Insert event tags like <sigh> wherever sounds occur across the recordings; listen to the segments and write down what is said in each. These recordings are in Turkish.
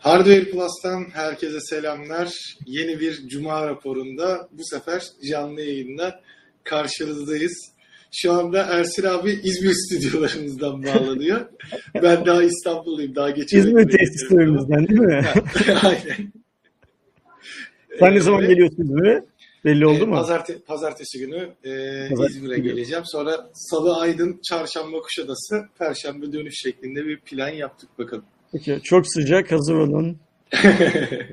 Hardware Plus'tan herkese selamlar. Yeni bir Cuma raporunda bu sefer canlı yayında karşınızdayız. Şu anda Ersin abi İzmir stüdyolarımızdan bağlanıyor. <laughs> ben daha İstanbul'dayım. Daha geçen İzmir tesislerimizden değil mi? <laughs> Aynen. Sen ne zaman geliyorsun İzmir'e? Belli oldu mu? Pazarte pazartesi günü e, Pazartesi İzmir'e günü. geleceğim. Sonra Salı Aydın, Çarşamba Kuşadası, Perşembe dönüş şeklinde bir plan yaptık bakalım. Peki, çok sıcak hazır olun. <laughs>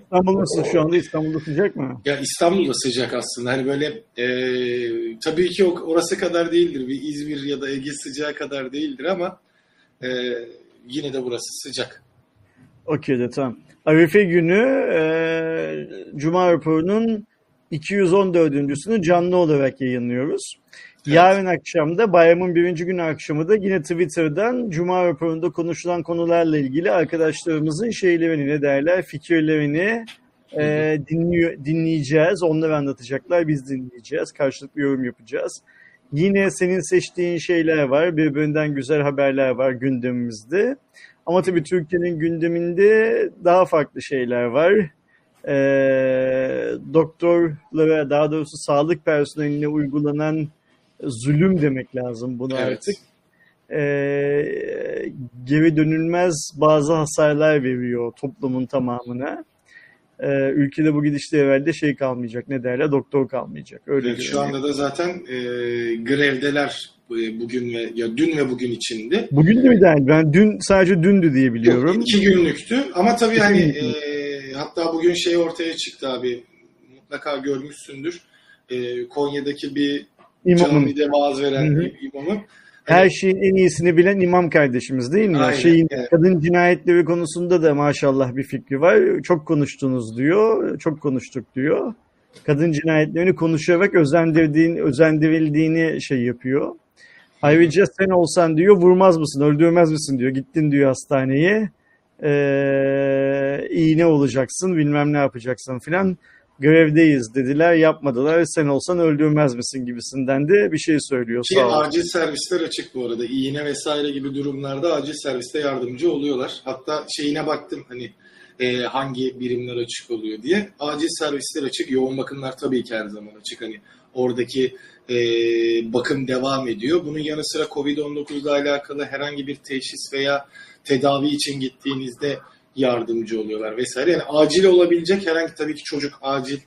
İstanbul nasıl şu anda? İstanbul'da sıcak mı? Ya İstanbul'da sıcak aslında. Hani böyle e, tabii ki orası kadar değildir. Bir İzmir ya da Ege sıcağı kadar değildir ama e, yine de burası sıcak. Okey de tamam. Arife günü e, Cuma raporunun 214.sünü canlı olarak yayınlıyoruz. Yarın akşam da bayramın birinci günü akşamı da yine Twitter'dan Cuma raporunda konuşulan konularla ilgili arkadaşlarımızın şeylerini ne derler fikirlerini e, dinliyor, dinleyeceğiz. Onlar anlatacaklar biz dinleyeceğiz. Karşılıklı yorum yapacağız. Yine senin seçtiğin şeyler var. Birbirinden güzel haberler var gündemimizde. Ama tabii Türkiye'nin gündeminde daha farklı şeyler var. Ee, doktorlara daha doğrusu sağlık personeline uygulanan zulüm demek lazım buna Evet. artık. Ee, geri dönülmez bazı hasarlar veriyor toplumun tamamına. Ee, ülkede bu gidişte evvelde şey kalmayacak ne derler doktor kalmayacak. Öyle Evet, şu anda da zaten e, grevdeler e, bugün ve ya dün ve bugün içindi. Bugün de mi değil? Ben dün sadece dündü diye biliyorum. Yok, iki günlüktü ama tabii İki hani e, hatta bugün şey ortaya çıktı abi mutlaka görmüşsündür. E, Konya'daki bir İmamın. camide vaaz veren Hı hı. bir imamın Her şeyin en iyisini bilen imam kardeşimiz değil mi? Aynen, Şeyin evet. kadın cinayetleri konusunda da maşallah bir fikri var. Çok konuştunuz diyor. Çok konuştuk diyor. Kadın cinayetlerini konuşarak özendirdiğin, özendirildiğini şey yapıyor. Ayrıca sen olsan diyor vurmaz mısın, öldürmez misin diyor. Gittin diyor hastaneye. Ee, iğne olacaksın, bilmem ne yapacaksın filan. Görevdeyiz dediler, yapmadılar. Sen olsan öldürmez misin gibisinden de bir şey söylüyor. Ki Sağ acil servisler açık bu arada. İğne vesaire gibi durumlarda acil serviste yardımcı oluyorlar. Hatta şeyine baktım hani e, hangi birimler açık oluyor diye. Acil servisler açık. Yoğun bakımlar tabii ki her zaman açık. Hani oradaki e, bakım devam ediyor. Bunun yanı sıra Covid-19 ile alakalı herhangi bir teşhis veya tedavi için gittiğinizde yardımcı oluyorlar vesaire. Yani acil olabilecek herhangi tabii ki çocuk acil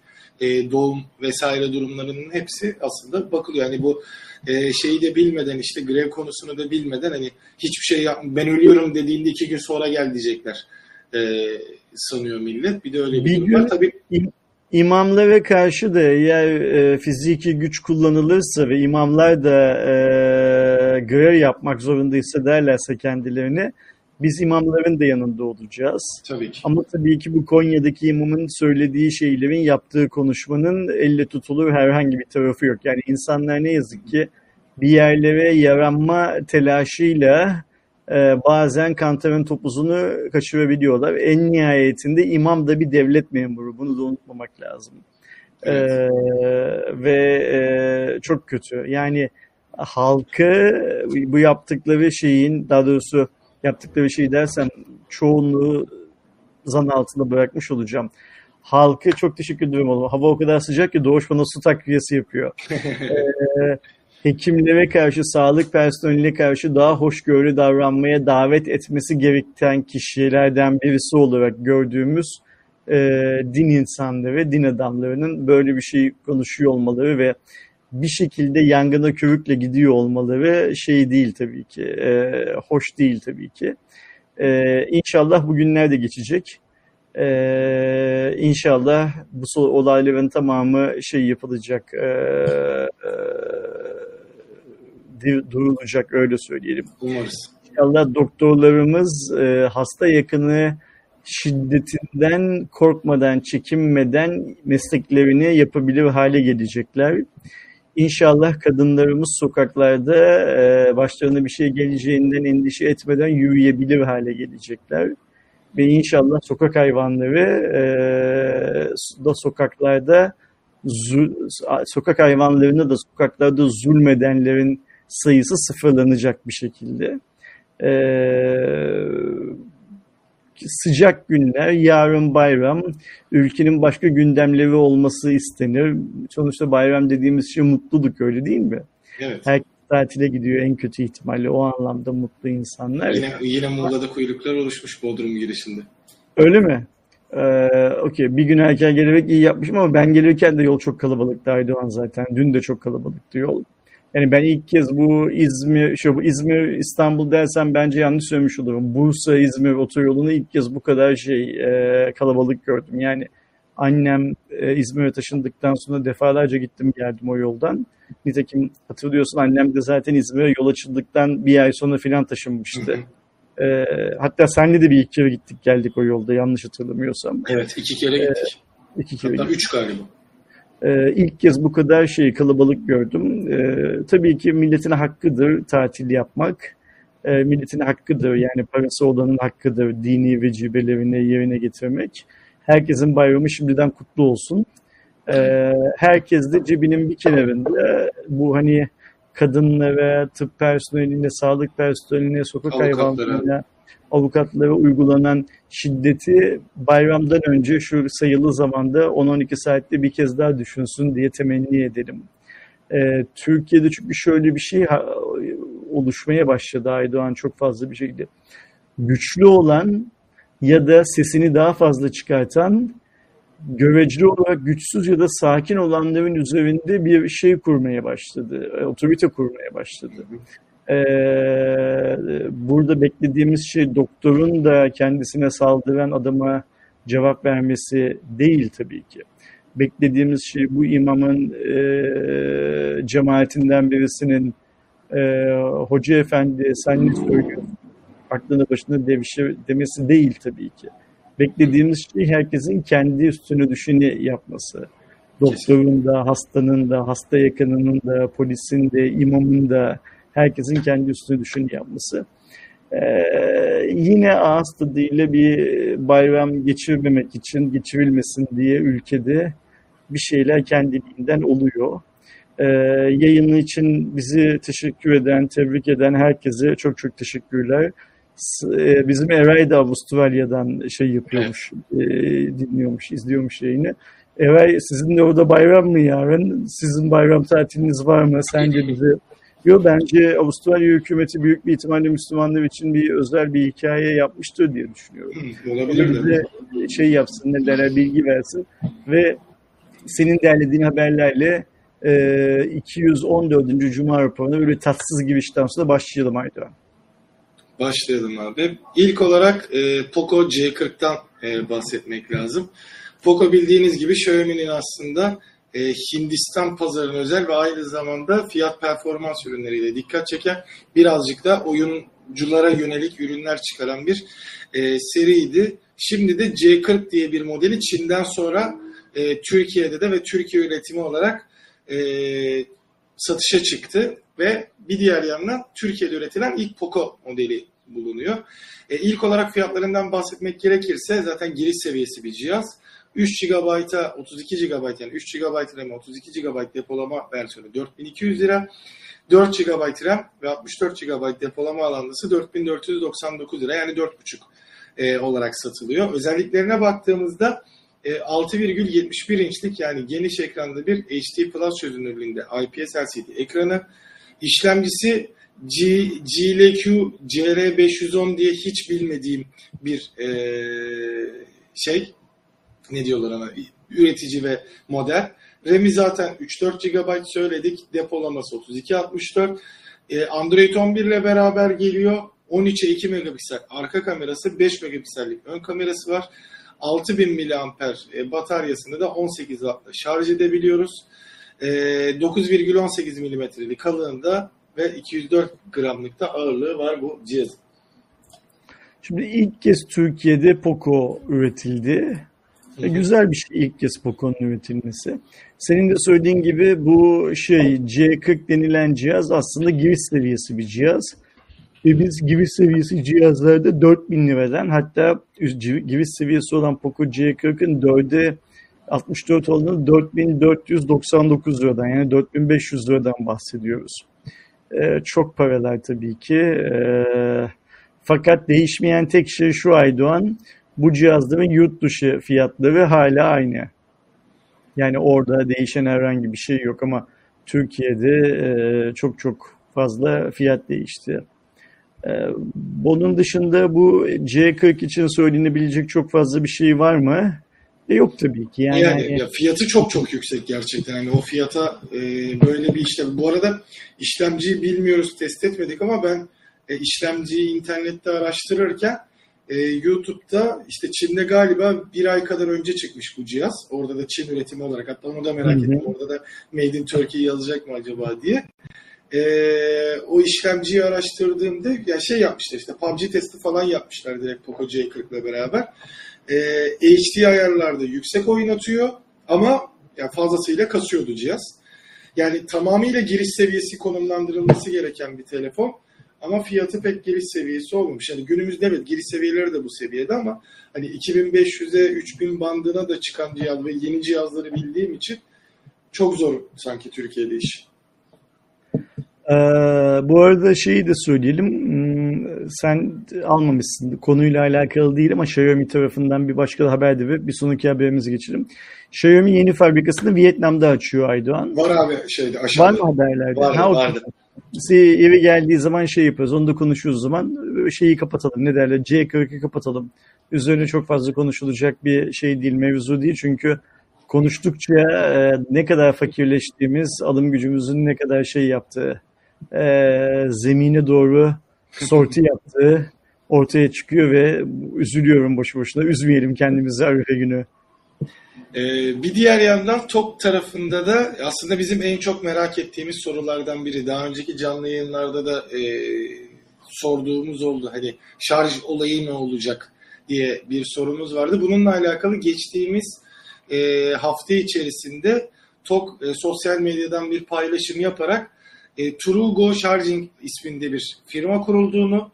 e, doğum vesaire durumlarının hepsi aslında bakılıyor. Yani bu e, şeyi de bilmeden işte grev konusunu da bilmeden hani hiçbir şey yap ben ölüyorum dediğinde iki gün sonra gel diyecekler e, sanıyor millet. Bir de öyle bir, Bir durum var. Tabii İmamlara karşı da eğer e, fiziki güç kullanılırsa ve imamlar da e, görev yapmak zorunda hissederlerse kendilerini biz imamların da yanında olacağız. tabii ki. Ama tabii ki bu Konya'daki imamın söylediği şeylerin yaptığı konuşmanın elle tutulur herhangi bir tarafı yok. Yani insanlar ne yazık ki bir yerlere yaranma telaşıyla e, bazen kantarın topuzunu kaçırabiliyorlar. En nihayetinde imam da bir devlet memuru. Bunu da unutmamak lazım. E, ve e, çok kötü. Yani halkı bu yaptıkları şeyin daha doğrusu yaptıkları şey dersem çoğunluğu zan altında bırakmış olacağım. Halkı çok teşekkür ederim oğlum. Hava o kadar sıcak ki Doğuş bana su takviyesi yapıyor. <laughs> Ee, hekimlere karşı, sağlık personeline karşı daha hoşgörülü davranmaya davet etmesi gereken kişilerden birisi olarak gördüğümüz e, din insanları, din adamlarının böyle bir şey konuşuyor olmaları ve bir şekilde yangına körükle gidiyor olmaları şey değil tabii ki, e, hoş değil tabii ki. E, inşallah bu günler de geçecek. E, inşallah bu olayların tamamı şey yapılacak, e, e, durulacak öyle söyleyelim. Umarız. İnşallah doktorlarımız e, hasta yakını şiddetinden korkmadan, çekinmeden mesleklerini yapabilir hale gelecekler. İnşallah kadınlarımız sokaklarda e, başlarına bir şey geleceğinden endişe etmeden yürüyebilir hale gelecekler. Ve inşallah sokak hayvanları e, da sokaklarda sokak hayvanlarına da sokaklarda zulmedenlerin sayısı sıfırlanacak bir şekilde. Ee, sıcak günler, yarın bayram, ülkenin başka gündemleri olması istenir. Sonuçta bayram dediğimiz şey mutluluk öyle değil mi? Evet. Herkes tatile gidiyor en kötü ihtimalle o anlamda mutlu insanlar. Yine, yine Muğla'da kuyruklar oluşmuş Bodrum girişinde. Öyle mi? Ee, Okey. Bir gün erken gelerek iyi yapmışım ama ben gelirken de yol çok kalabalıktı Aydoğan zaten. Dün de çok kalabalıktı yol. Yani ben ilk kez bu İzmir, şu bu İzmir İstanbul dersem bence yanlış söylemiş olurum. Bursa İzmir otoyolunu ilk kez bu kadar şey e, kalabalık gördüm. Yani annem e, İzmir'e taşındıktan sonra defalarca gittim geldim o yoldan. Nitekim hatırlıyorsun annem de zaten İzmir'e yol açıldıktan bir ay sonra filan taşınmıştı. E, hatta senle de bir iki kere gittik geldik o yolda yanlış hatırlamıyorsam. Evet iki kere gittik. İki kere Hatta gittik. üç galiba. Ee, ilk kez bu kadar şey kalabalık gördüm. Ee, tabii ki milletin hakkıdır tatil yapmak. Ee, milletin hakkıdır yani parası olanın hakkıdır dini vecibelerini yerine getirmek. Herkesin bayramı şimdiden kutlu olsun. Ee, herkes de cebinin bir kenarında bu hani kadınlara, tıp personeline, sağlık personeline, sokak hayvanlarına, avukatlara uygulanan şiddeti bayramdan önce şu sayılı zamanda 10-12 saatte bir kez daha düşünsün diye temenni edelim. Ee, Türkiye'de çünkü şöyle bir şey oluşmaya başladı Aydoğan çok fazla bir şekilde. Güçlü olan ya da sesini daha fazla çıkartan göreceli olarak güçsüz ya da sakin olanların üzerinde bir şey kurmaya başladı. e, Otorite kurmaya başladı. Ee, burada beklediğimiz şey doktorun da kendisine saldıran adama cevap vermesi değil tabii ki. Beklediğimiz şey bu imamın e, cemaatinden birisinin e, hoca efendi sen ne söylüyorsun? Aklını başına devşir demesi değil tabii ki. Beklediğimiz şey herkesin kendi üstüne düşeni yapması. Doktorun da, hastanın da, hasta yakınının da, polisin de, imamın da, herkesin kendi üstüne düşeni yapması. Ee, yine ağız tadıyla bir bayram geçirmemek için, geçirilmesin diye ülkede bir şeyler kendiliğinden oluyor. Ee, yayını için bizi teşekkür eden, tebrik eden herkese çok çok teşekkürler. E, Bizim Eray da Avustralya'dan şey yapıyormuş, e, dinliyormuş, izliyormuş yayını. Eray sizin de orada bayram mı yarın? Sizin bayram tatiliniz var mı? Sen de bize Yo bence Avustralya hükümeti büyük bir ihtimalle Müslümanlar için bir özel bir hikaye yapmıştır diye düşünüyorum. Hı, olabilir de. şey yapsın, ne derler, bilgi versin ve senin derlediğin haberlerle e, 214. Cuma raporuna öyle tatsız girişten sonra başlayalım Aydoğan. Başlayalım abi. İlk olarak e, Poco C40'tan e, bahsetmek lazım. Poco bildiğiniz gibi Xiaomi'nin aslında e, Hindistan pazarına özel ve aynı zamanda fiyat performans ürünleriyle dikkat çeken birazcık da oyunculara yönelik ürünler çıkaran bir e, seriydi. Şimdi de C40 diye bir modeli Çin'den sonra e, Türkiye'de de ve Türkiye üretimi olarak e, satışa çıktı ve bir diğer yandan Türkiye'de üretilen ilk Poco modeli bulunuyor. E, ilk olarak fiyatlarından bahsetmek gerekirse zaten giriş seviyesi bir cihaz. 3 GB'a 32 GB yani 3 GB RAM 32 GB depolama versiyonu 4200 lira. 4 GB RAM ve 64 GB depolama alanlısı 4499 lira yani 4,5 e, olarak satılıyor. Özelliklerine baktığımızda e, 6,71 inçlik yani geniş ekranlı bir HD Plus çözünürlüğünde IPS LCD ekranı. İşlemcisi G, GLQ CR510 diye hiç bilmediğim bir e, şey ne diyorlar ona üretici ve model. RAM'i zaten 3-4 GB söyledik. Depolaması 32-64. E, Android 11 ile beraber geliyor. 13'e 2 megapiksel arka kamerası, 5 megapiksellik ön kamerası var. 6000 mAh e, bataryasını da 18 Watt'la şarj edebiliyoruz. E, 9,18 milimetrelik kalınlığında ve 204 gramlık da ağırlığı var bu cihazın. Şimdi ilk kez Türkiye'de Poco üretildi. Güzel bir şey ilk kez Poco'nun üretilmesi. Senin de söylediğin gibi bu şey C40 denilen cihaz aslında giriş seviyesi bir cihaz. Ve biz giriş seviyesi cihazlarda 4000 liradan hatta giriş seviyesi olan Poco C40'ın 4'e 64 olanı 4499 liradan yani 4500 liradan bahsediyoruz. Ee, çok paralar tabii ki. Ee, Fakat değişmeyen tek şey şu Aydoğan, bu cihazların yurt dışı fiyatları hala aynı. Yani orada değişen herhangi bir şey yok ama Türkiye'de e, çok çok fazla fiyat değişti. E, bunun dışında bu C40 için söylenebilecek çok fazla bir şey var mı? E, yok tabii ki. Yani, Yani, hani- ya fiyatı çok çok yüksek gerçekten. Yani o fiyata e, böyle bir işlem. Bu arada işlemciyi bilmiyoruz, test etmedik ama ben e, işlemciyi internette araştırırken e, YouTube'da işte Çin'de galiba bir ay kadar önce çıkmış bu cihaz. Orada da Çin üretimi olarak. Hatta onu da merak ettim. Orada da Made in Turkey yazacak mı acaba diye. E, o işlemciyi araştırdığımda ya şey yapmışlar işte PUBG testi falan yapmışlar direkt Poco C40 ile beraber. E, HD ayarlarda yüksek oynatıyor ama ya fazlasıyla kasıyordu cihaz. Yani tamamıyla giriş seviyesi konumlandırılması gereken bir telefon. Ama fiyatı pek giriş seviyesi olmamış. Yani günümüzde evet giriş seviyeleri de bu seviyede ama hani 2500'e 3000 bandına da çıkan cihaz ve yeni cihazları bildiğim için çok zor sanki Türkiye'de iş. Ee, bu arada şeyi de söyleyelim. Hmm, Sen almamışsın. Konuyla alakalı değil ama Xiaomi tarafından bir başka da haber de ve bir sonraki haberimize geçelim. Xiaomi yeni fabrikasını Vietnam'da açıyor Aydoğan. Var abi şeyde Var aşağıda. mı haberlerde? Vardı, Ha, vardı. Bize eve geldiği zaman şey yapıyoruz. Onu da konuşuyoruz zaman. Şeyi kapatalım. Ne derler? C40'ı kapatalım. Üzerine çok fazla konuşulacak bir şey değil, mevzu değil. Çünkü konuştukça e, ne kadar fakirleştiğimiz, alım gücümüzün ne kadar şey yaptığı, e, zemine doğru sorti yaptığı ortaya çıkıyor ve üzülüyorum boşu boşuna. Üzmeyelim kendimizi Arife günü. Ee, bir diğer yandan TOK tarafında da aslında bizim en çok merak ettiğimiz sorulardan biri. Daha önceki canlı yayınlarda da e, sorduğumuz oldu. Hani şarj olayı ne olacak diye bir sorumuz vardı. Bununla alakalı geçtiğimiz e, hafta içerisinde TOK e, sosyal medyadan bir paylaşım yaparak e, Trugo Charging isminde bir firma kurulduğunu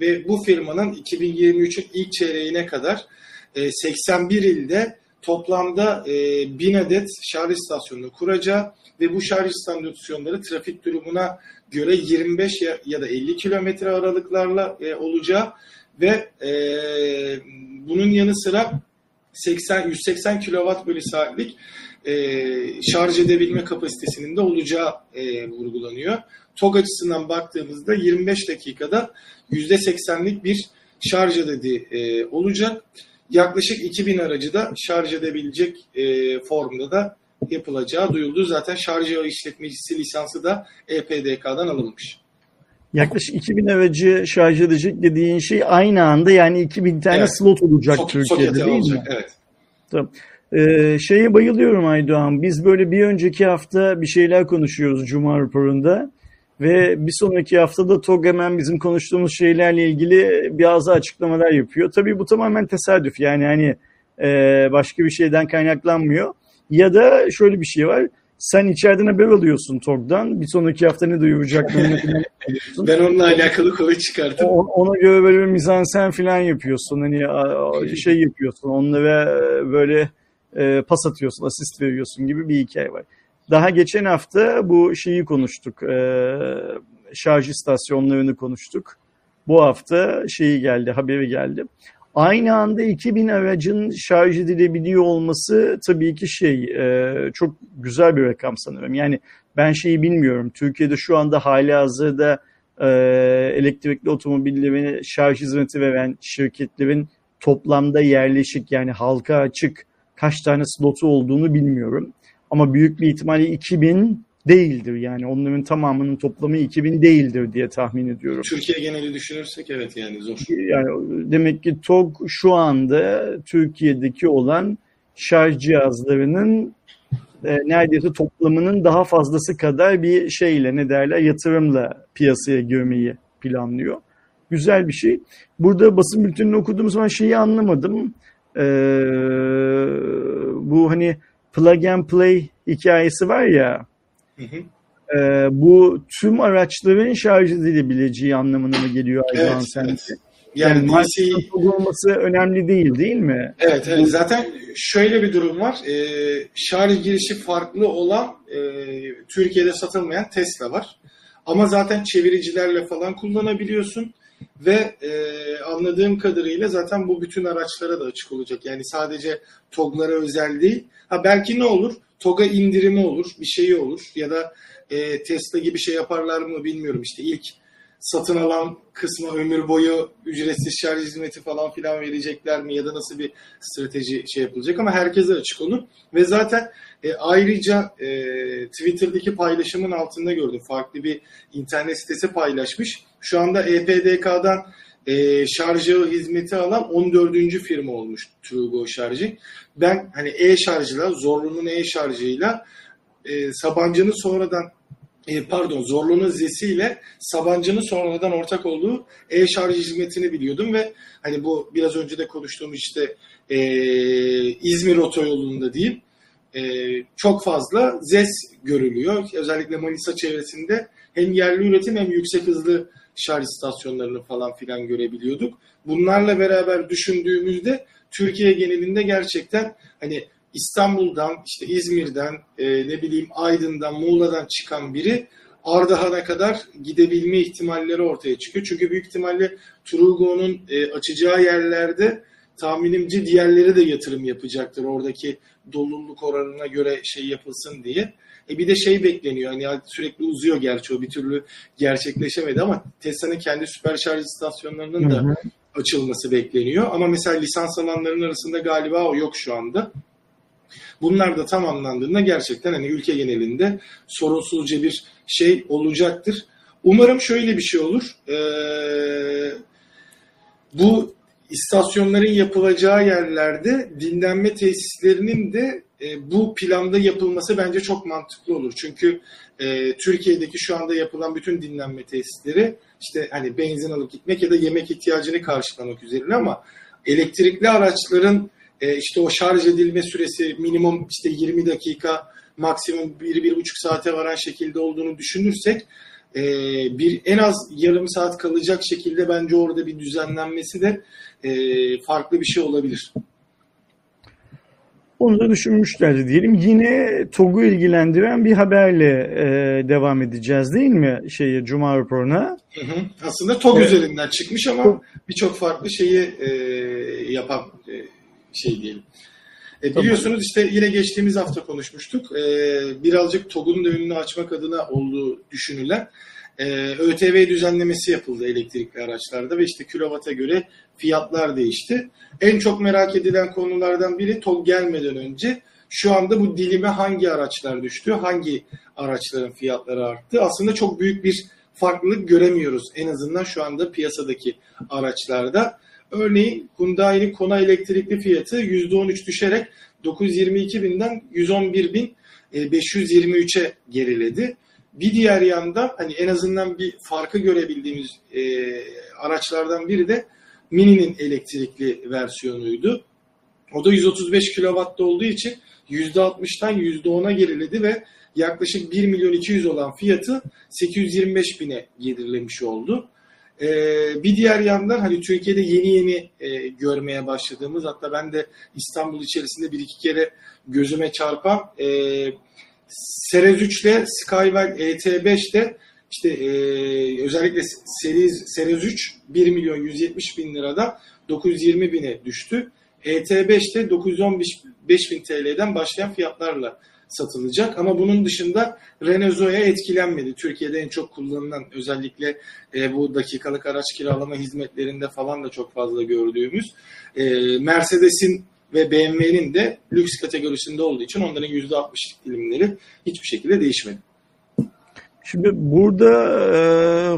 ve bu firmanın 2023'ün ilk çeyreğine kadar e, 81 ilde toplamda e, 1000 adet şarj istasyonunu kuracağı ve bu şarj istasyonları trafik durumuna göre 25 ya, ya da 50 kilometre aralıklarla e, olacağı ve e, bunun yanı sıra 80 180 kW bölü saatlik e, şarj edebilme kapasitesinin de olacağı e, vurgulanıyor. TOG açısından baktığımızda 25 dakikada %80'lik bir şarj adedi e, olacak. Yaklaşık 2000 aracı da şarj edebilecek e, formda da yapılacağı duyuldu. Zaten şarj işletmecisi lisansı da EPDK'dan alınmış. Yaklaşık 2000 aracı şarj edecek dediğin şey aynı anda yani 2000 tane Evet. slot olacak Sok- Türkiye'de değil mi? olacak, Evet. Ee, şeye bayılıyorum Aydoğan. Biz böyle bir önceki hafta bir şeyler konuşuyoruz Cuma raporunda. Ve bir sonraki haftada TOG hemen bizim konuştuğumuz şeylerle ilgili bazı açıklamalar yapıyor. Tabii bu tamamen tesadüf. Yani hani e, başka bir şeyden kaynaklanmıyor. Ya da şöyle bir şey var. Sen içeriden haber alıyorsun TOG'dan. Bir sonraki hafta ne duyuracaklarını. <laughs> Ben onunla alakalı konu çıkartıp O- Ona göre böyle bir mizansen falan yapıyorsun. Hani şey yapıyorsun. Onlara e, böyle e, pas atıyorsun, asist veriyorsun gibi bir hikaye var. Daha geçen hafta bu şeyi konuştuk. e, şarj istasyonlarını konuştuk. Bu hafta şeyi geldi, haberi geldi. Aynı anda 2000 aracın şarj edilebiliyor olması tabii ki şey e, çok güzel bir rakam sanırım. Yani ben şeyi bilmiyorum. Türkiye'de şu anda hali hazırda e, elektrikli otomobillerin şarj hizmeti veren şirketlerin toplamda yerleşik yani halka açık kaç tane slotu olduğunu bilmiyorum. Ama büyük bir ihtimalle 2000 değildir yani onların tamamının toplamı 2000 değildir diye tahmin ediyorum. Türkiye geneli düşünürsek evet yani zor. Yani demek ki TOG şu anda Türkiye'deki olan şarj cihazlarının e, neredeyse toplamının daha fazlası kadar bir şeyle ne derler yatırımla piyasaya girmeyi planlıyor. Güzel bir şey. Burada basın bültenini okuduğum zaman şeyi anlamadım. Ee, bu hani plug and play hikayesi var ya. Hı hı. e, bu tüm araçların şarj edilebileceği anlamına mı geliyor Aydoğan Evet, sence? evet. Yani, Yani DC olması önemli değil değil mi? Evet, evet. Zaten şöyle bir durum var. Ee, şarj girişi farklı olan e, Türkiye'de satılmayan Tesla var. Ama zaten çeviricilerle falan kullanabiliyorsun. Ve e, anladığım kadarıyla zaten bu bütün araçlara da açık olacak. Yani sadece TOG'lara özel değil. Ha belki ne olur? TOG'a indirimi olur, bir şeyi olur. Ya da e, Tesla gibi şey yaparlar mı bilmiyorum. İşte ilk satın alan kısmı ömür boyu ücretsiz şarj hizmeti falan filan verecekler mi ya da nasıl bir strateji şey yapılacak ama herkese açık olur. Ve zaten e, ayrıca e, Twitter'daki paylaşımın altında gördüm. Farklı bir internet sitesi paylaşmış. Şu anda EPDK'dan e, şarj ağı hizmeti alan 14. firma olmuş Trugo şarjı. Ben hani e-şarjıyla, Zorlu'nun e-şarjıyla e, Sabancı'nın sonradan e, pardon Zorlu'nun zesiyle Sabancı'nın sonradan ortak olduğu e-şarj hizmetini biliyordum ve hani bu biraz önce de konuştuğumuz işte e, İzmir otoyolunda diyeyim e, çok fazla ZES görülüyor. Özellikle Manisa çevresinde hem yerli üretim hem yüksek hızlı şarj istasyonlarını falan filan görebiliyorduk. Bunlarla beraber düşündüğümüzde Türkiye genelinde gerçekten hani İstanbul'dan, işte İzmir'den, e, ne bileyim Aydın'dan, Muğla'dan çıkan biri Ardahan'a kadar gidebilme ihtimalleri ortaya çıkıyor. Çünkü büyük ihtimalle Trugo'nun e, açacağı yerlerde tahminimce diğerleri de yatırım yapacaktır. Oradaki doluluk oranına göre şey yapılsın diye. E bir de şey bekleniyor. Hani sürekli uzuyor gerçi o bir türlü gerçekleşemedi ama Tesla'nın kendi süper şarj istasyonlarının da hı hı. açılması bekleniyor. Ama mesela lisans alanların arasında galiba o yok şu anda. Bunlar da tamamlandığında gerçekten hani ülke genelinde sorunsuzca bir şey olacaktır. Umarım şöyle bir şey olur. Ee, bu istasyonların yapılacağı yerlerde dinlenme tesislerinin de e, bu planda yapılması bence çok mantıklı olur. Çünkü e, Türkiye'deki şu anda yapılan bütün dinlenme tesisleri işte hani benzin alıp gitmek ya da yemek ihtiyacını karşılamak üzerine ama elektrikli araçların e, işte o şarj edilme süresi minimum işte 20 dakika maksimum 1-1,5 saate varan şekilde olduğunu düşünürsek e, bir en az yarım saat kalacak şekilde bence orada bir düzenlenmesi de e, farklı bir şey olabilir. Onu da düşünmüşlerdi diyelim. Yine TOG'u ilgilendiren bir haberle e, devam edeceğiz değil mi şeye Cuma raporuna? Hı hı. Aslında TOG evet. üzerinden çıkmış ama birçok farklı şeyi e, yapan e, şey diyelim. E, biliyorsunuz işte yine geçtiğimiz hafta konuşmuştuk. E, birazcık TOG'un da önünü açmak adına olduğu düşünülen e, ÖTV düzenlemesi yapıldı elektrikli araçlarda ve işte kilovata göre fiyatlar değişti. En çok merak edilen konulardan biri TOG gelmeden önce şu anda bu dilime hangi araçlar düştü, hangi araçların fiyatları arttı. Aslında çok büyük bir farklılık göremiyoruz en azından şu anda piyasadaki araçlarda. Örneğin Hyundai'nin Kona elektrikli fiyatı %13 düşerek 922 binden 111 bin 523'e geriledi. Bir diğer yanda hani en azından bir farkı görebildiğimiz e, araçlardan biri de Mini'nin elektrikli versiyonuydu. O da 135 kW'da olduğu için %60'tan %10'a geriledi ve yaklaşık 1 milyon 200 olan fiyatı 825 bine gerilemiş oldu. Ee, bir diğer yandan hani Türkiye'de yeni yeni e, görmeye başladığımız hatta ben de İstanbul içerisinde bir iki kere gözüme çarpan e, Series 3 ile Skywell ET5 de işte e, özellikle Series, Series 3 1 milyon 170 bin lirada 920 bine düştü. ET5 de 915 bin TL'den başlayan fiyatlarla satılacak. Ama bunun dışında Renault Zoe etkilenmedi. Türkiye'de en çok kullanılan özellikle e, bu dakikalık araç kiralama hizmetlerinde falan da çok fazla gördüğümüz e, Mercedes'in ve BMW'nin de lüks kategorisinde olduğu için onların %60'lık dilimleri hiçbir şekilde değişmedi. Şimdi burada e,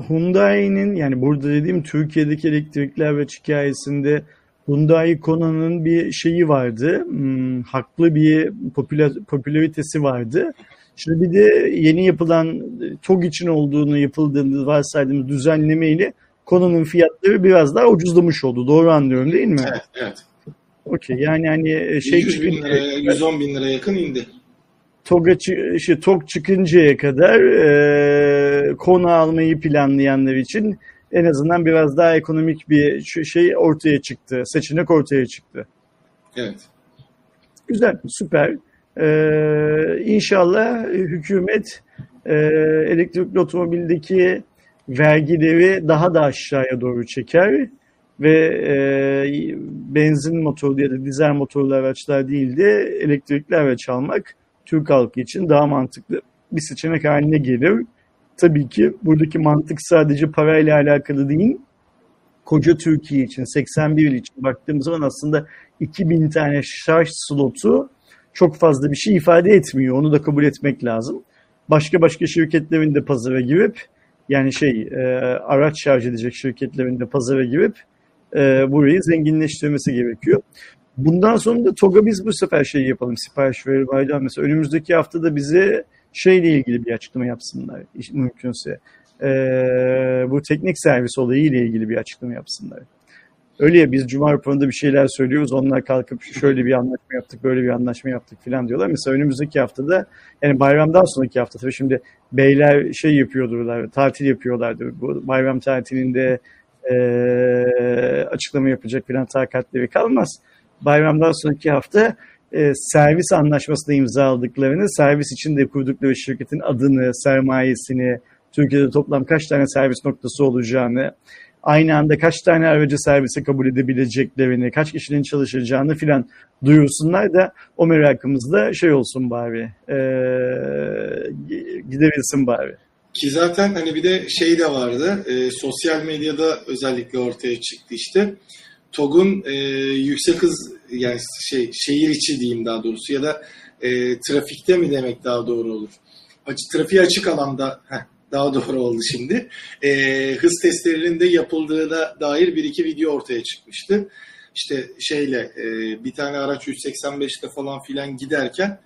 Hyundai'nin yani burada dediğim Türkiye'deki elektrikli araç hikayesinde Hyundai Kona'nın bir şeyi vardı. Hmm, haklı bir popüler, popülaritesi vardı. Şimdi bir de yeni yapılan TOG için olduğunu yapıldığını varsaydığımız düzenlemeyle Kona'nın fiyatları biraz daha ucuzlamış oldu. Doğru anlıyorum değil mi? Evet, evet. Okey yani hani şey 100 bin liraya, 110 bin liraya yakın indi. TOG'a işte TOG çıkıncaya kadar e, konu almayı planlayanlar için en azından biraz daha ekonomik bir şey ortaya çıktı. Seçenek ortaya çıktı. Evet. Güzel, süper. Ee, inşallah hükümet e, elektrikli otomobildeki vergileri daha da aşağıya doğru çeker ve e, benzin motorlu ya da dizel motorlu araçlar değil de elektrikli araç almak Türk halkı için daha mantıklı bir seçenek haline gelir. Tabii ki buradaki mantık sadece parayla alakalı değil. Koca Türkiye için, 81 il için baktığımız zaman aslında 2000 tane şarj slotu çok fazla bir şey ifade etmiyor. Onu da kabul etmek lazım. Başka başka şirketlerin de pazara girip yani şey e, araç şarj edecek şirketlerin de pazara girip e, burayı zenginleştirmesi gerekiyor. Bundan sonra da TOG'a biz bu sefer şey yapalım sipariş verir mesela önümüzdeki haftada bize şeyle ilgili bir açıklama yapsınlar mümkünse. E, bu teknik servis olayı ile ilgili bir açıklama yapsınlar. Öyle ya biz Cuma raporunda bir şeyler söylüyoruz. Onlar kalkıp şöyle bir anlaşma yaptık, böyle bir anlaşma yaptık falan diyorlar. Mesela önümüzdeki haftada yani bayramdan sonraki hafta tabii şimdi beyler şey yapıyordurlar, tatil yapıyorlardı. Bu bayram tatilinde e, açıklama yapacak falan takatleri kalmaz. Bayramdan sonraki hafta e, servis anlaşmasında imzaladıklarını, servis içinde kurdukları şirketin adını, sermayesini, Türkiye'de toplam kaç tane servis noktası olacağını, aynı anda kaç tane aracı servise kabul edebileceklerini, kaç kişinin çalışacağını filan duyursunlar da o merakımızda şey olsun bari, e, gidebilsin bari. Ki zaten hani bir de şey de vardı, e, sosyal medyada özellikle ortaya çıktı işte. TOG'un e, yüksek hız yani şey şehir içi diyeyim daha doğrusu ya da e, trafikte mi demek daha doğru olur? Açı, trafiğe açık alanda heh, daha doğru oldu şimdi. E, hız testlerinin de yapıldığına dair bir iki video ortaya çıkmıştı. İşte şeyle e, bir tane araç 185'te falan filan giderken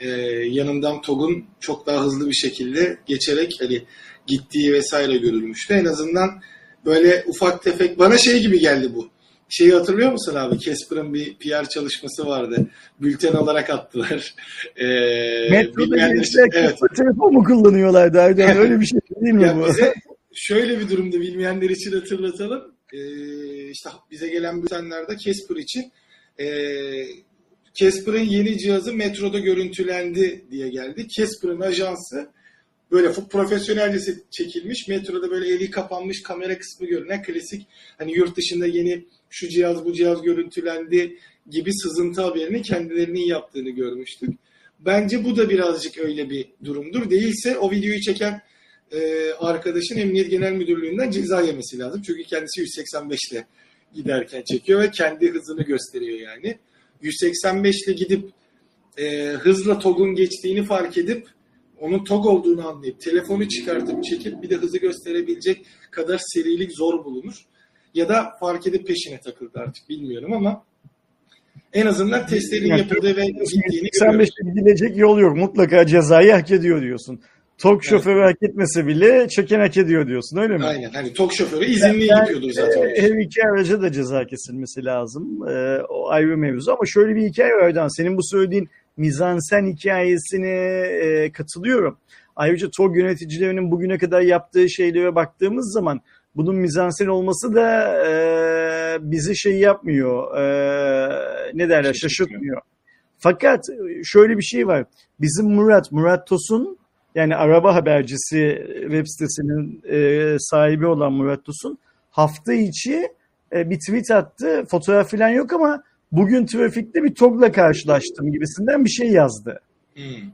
e, yanından TOG'un çok daha hızlı bir şekilde geçerek hani gittiği vesaire görülmüştü. En azından böyle ufak tefek bana şey gibi geldi bu. Şeyi hatırlıyor musun abi? Casper'ın bir PR çalışması vardı. Bülten olarak attılar. Ee, Metroda evet. telefon mu kullanıyorlardı Erdoğan? Öyle bir şey değil mi ya bu? Bize şöyle bir durumda bilmeyenler için hatırlatalım. Ee, işte bize gelen bültenlerde Casper için e, Casper'ın yeni cihazı metroda görüntülendi diye geldi. Casper'ın ajansı böyle profesyonelce çekilmiş. Metroda böyle eli kapanmış kamera kısmı görünen klasik hani yurt dışında yeni şu cihaz bu cihaz görüntülendi gibi sızıntı haberini kendilerinin yaptığını görmüştük. Bence bu da birazcık öyle bir durumdur. Değilse o videoyu çeken e, arkadaşın Emniyet Genel Müdürlüğü'nden ceza yemesi lazım. Çünkü kendisi 185 ile giderken çekiyor ve kendi hızını gösteriyor yani. 185 ile gidip e, hızla TOG'un geçtiğini fark edip onun TOG olduğunu anlayıp telefonu çıkartıp çekip bir de hızı gösterebilecek kadar serilik zor bulunur. Ya da fark edip peşine takıldı artık bilmiyorum ama en azından testlerin yani, yapıldığı ve gittiğini 85'e gidilecek yol yok. Mutlaka cezayı hak ediyor diyorsun. Tok evet. şoförü hak etmese bile çeken hak ediyor diyorsun öyle mi? Aynen. Hani tok şoförü izinli yani, gidiyordur zaten. E, her iki araca da ceza kesilmesi lazım. E, o ayrı mevzu ama şöyle bir hikaye var Erdoğan. Senin bu söylediğin mizansen hikayesine e, katılıyorum. Ayrıca TOG yöneticilerinin bugüne kadar yaptığı şeylere baktığımız zaman bunun mizansen olması da e, bizi şey yapmıyor. E, ne derler şaşırtmıyor. Fakat şöyle bir şey var. Bizim Murat, Murat Tosun yani araba habercisi web sitesinin e, sahibi olan Murat Tosun hafta içi e, bir tweet attı. Fotoğraf falan yok ama bugün trafikte bir TOG'la karşılaştım gibisinden bir şey yazdı. Hmm.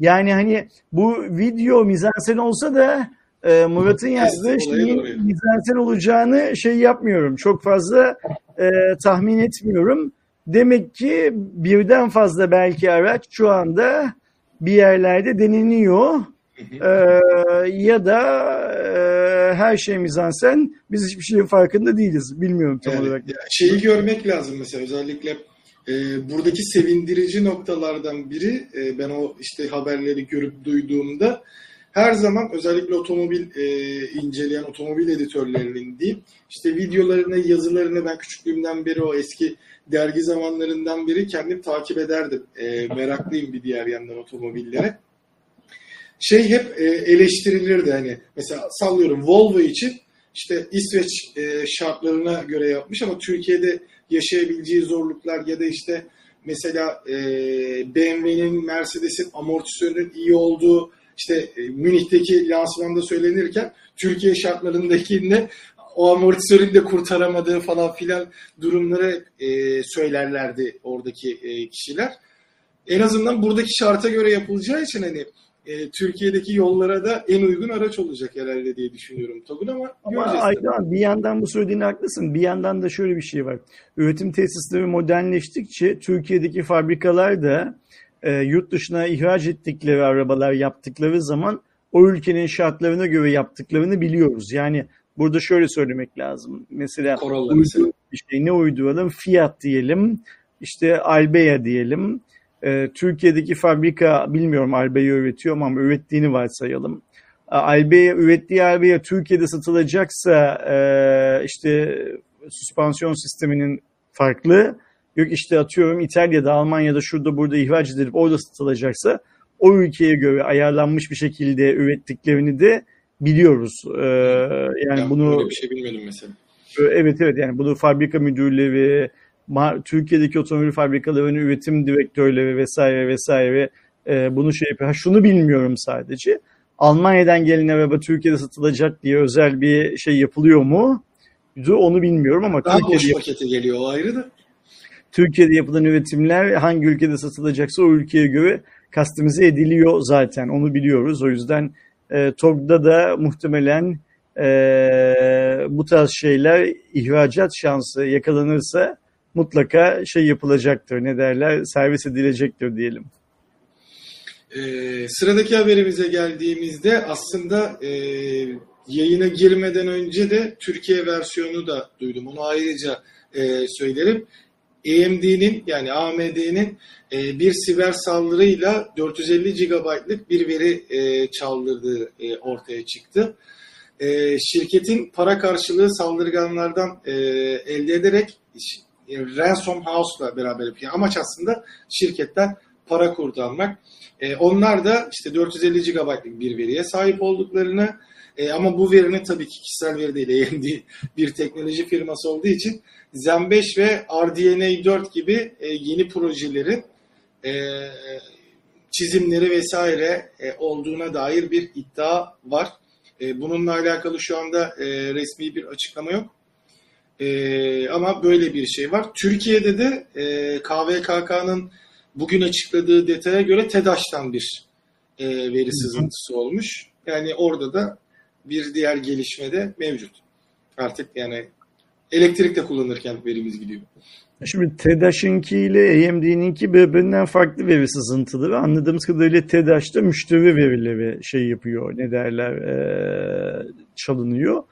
Yani hani bu video mizansen olsa da e, Murat'ın yazdığı şeyin mizansen olacağını şey yapmıyorum. Çok fazla e, tahmin etmiyorum. Demek ki birden fazla belki araç şu anda bir yerlerde deneniyor. Ee, ya da e, her şey mizansen biz hiçbir şeyin farkında değiliz. Bilmiyorum tam evet, olarak. Şeyi görmek lazım mesela özellikle e, buradaki sevindirici noktalardan biri e, ben o işte haberleri görüp duyduğumda her zaman özellikle otomobil e, inceleyen otomobil editörlerinin diyeyim işte videolarını yazılarını ben küçüklüğümden beri o eski dergi zamanlarından beri kendim takip ederdim. E, meraklıyım bir diğer yandan otomobillere. Şey hep e, eleştirilirdi hani mesela sallıyorum Volvo için işte İsveç e, şartlarına göre yapmış ama Türkiye'de yaşayabileceği zorluklar ya da işte mesela e, BMW'nin, Mercedes'in amortisörünün iyi olduğu işte e, Münih'teki lansmanda söylenirken Türkiye şartlarındakinde o amortisörün de kurtaramadığı falan filan durumları e, söylerlerdi oradaki e, kişiler. En azından buradaki şarta göre yapılacağı için hani e, Türkiye'deki yollara da en uygun araç olacak herhalde diye düşünüyorum Togun ama, Ama. Aydan bir yandan bu söylediğine haklısın. Bir yandan da şöyle bir şey var. Üretim tesisleri modernleştikçe Türkiye'deki fabrikalar da e, yurt dışına ihraç ettikleri arabalar yaptıkları zaman o ülkenin şartlarına göre yaptıklarını biliyoruz. Yani burada şöyle söylemek lazım. Mesela Corolla mesela. şey ne uyduralım? Fiat diyelim, işte Albea diyelim. Ee, Türkiye'deki fabrika bilmiyorum Albea üretiyor ama ürettiğini varsayalım. Albea ürettiği Albea Türkiye'de satılacaksa e, işte süspansiyon sisteminin farklı. Yok işte atıyorum İtalya'da, Almanya'da, şurada burada ihraç edilip orada satılacaksa o ülkeye göre ayarlanmış bir şekilde ürettiklerini de biliyoruz. Ee, yani Ben bunu böyle bir şey bilmiyordum mesela. Evet evet yani bunu fabrika müdürleri, Türkiye'deki otomobil fabrikalarının üretim direktörleri vesaire vesaire e, bunu şey yapıyor. Ha, şunu bilmiyorum sadece. Almanya'dan gelen araba Türkiye'de satılacak diye özel bir şey yapılıyor mu? Onu bilmiyorum ama Daha Türkiye'de, boş paketi geliyor o ayrı da. Türkiye'de yapılan üretimler hangi ülkede satılacaksa o ülkeye göre kastimize ediliyor zaten. Onu biliyoruz. O yüzden e, TOG'da da muhtemelen e, bu tarz şeyler ihracat şansı yakalanırsa mutlaka şey yapılacaktır. Ne derler? Servis edilecektir diyelim. Ee, sıradaki haberimize geldiğimizde aslında e, yayına girmeden önce de Türkiye versiyonu da duydum. Onu ayrıca e, söylerim. AMD'nin yani AMD'nin e, bir siber saldırıyla 450 GB'lık bir veri e, çaldırdığı e, ortaya çıktı. E, şirketin para karşılığı saldırganlardan e, elde ederek e, Ransom House'la beraber yapıyor. Amaç aslında şirketten para kurtarmak. E, onlar da işte 450 GB'lık bir veriye sahip olduklarını e, ama bu verinin tabii ki kişisel veri değil AMD bir teknoloji firması olduğu için Zen 5 ve RDNA 4 gibi e, yeni projelerin e, çizimleri vesaire e, olduğuna dair bir iddia var. E, bununla alakalı şu anda e, resmi bir açıklama yok. E, ama böyle bir şey var. Türkiye'de de e, KVKK'nın bugün açıkladığı detaya göre TEDAŞ'tan bir e, veri sızıntısı olmuş. Yani orada da bir diğer gelişme de mevcut. Artık yani elektrik de kullanırken verimiz gidiyor. Şimdi TEDAŞ'ınki ile AMD'ninki birbirinden farklı veri sızıntıları. Anladığımız kadarıyla TEDAŞ'ta müşteri verileri şey yapıyor, ne derler, çalınıyor.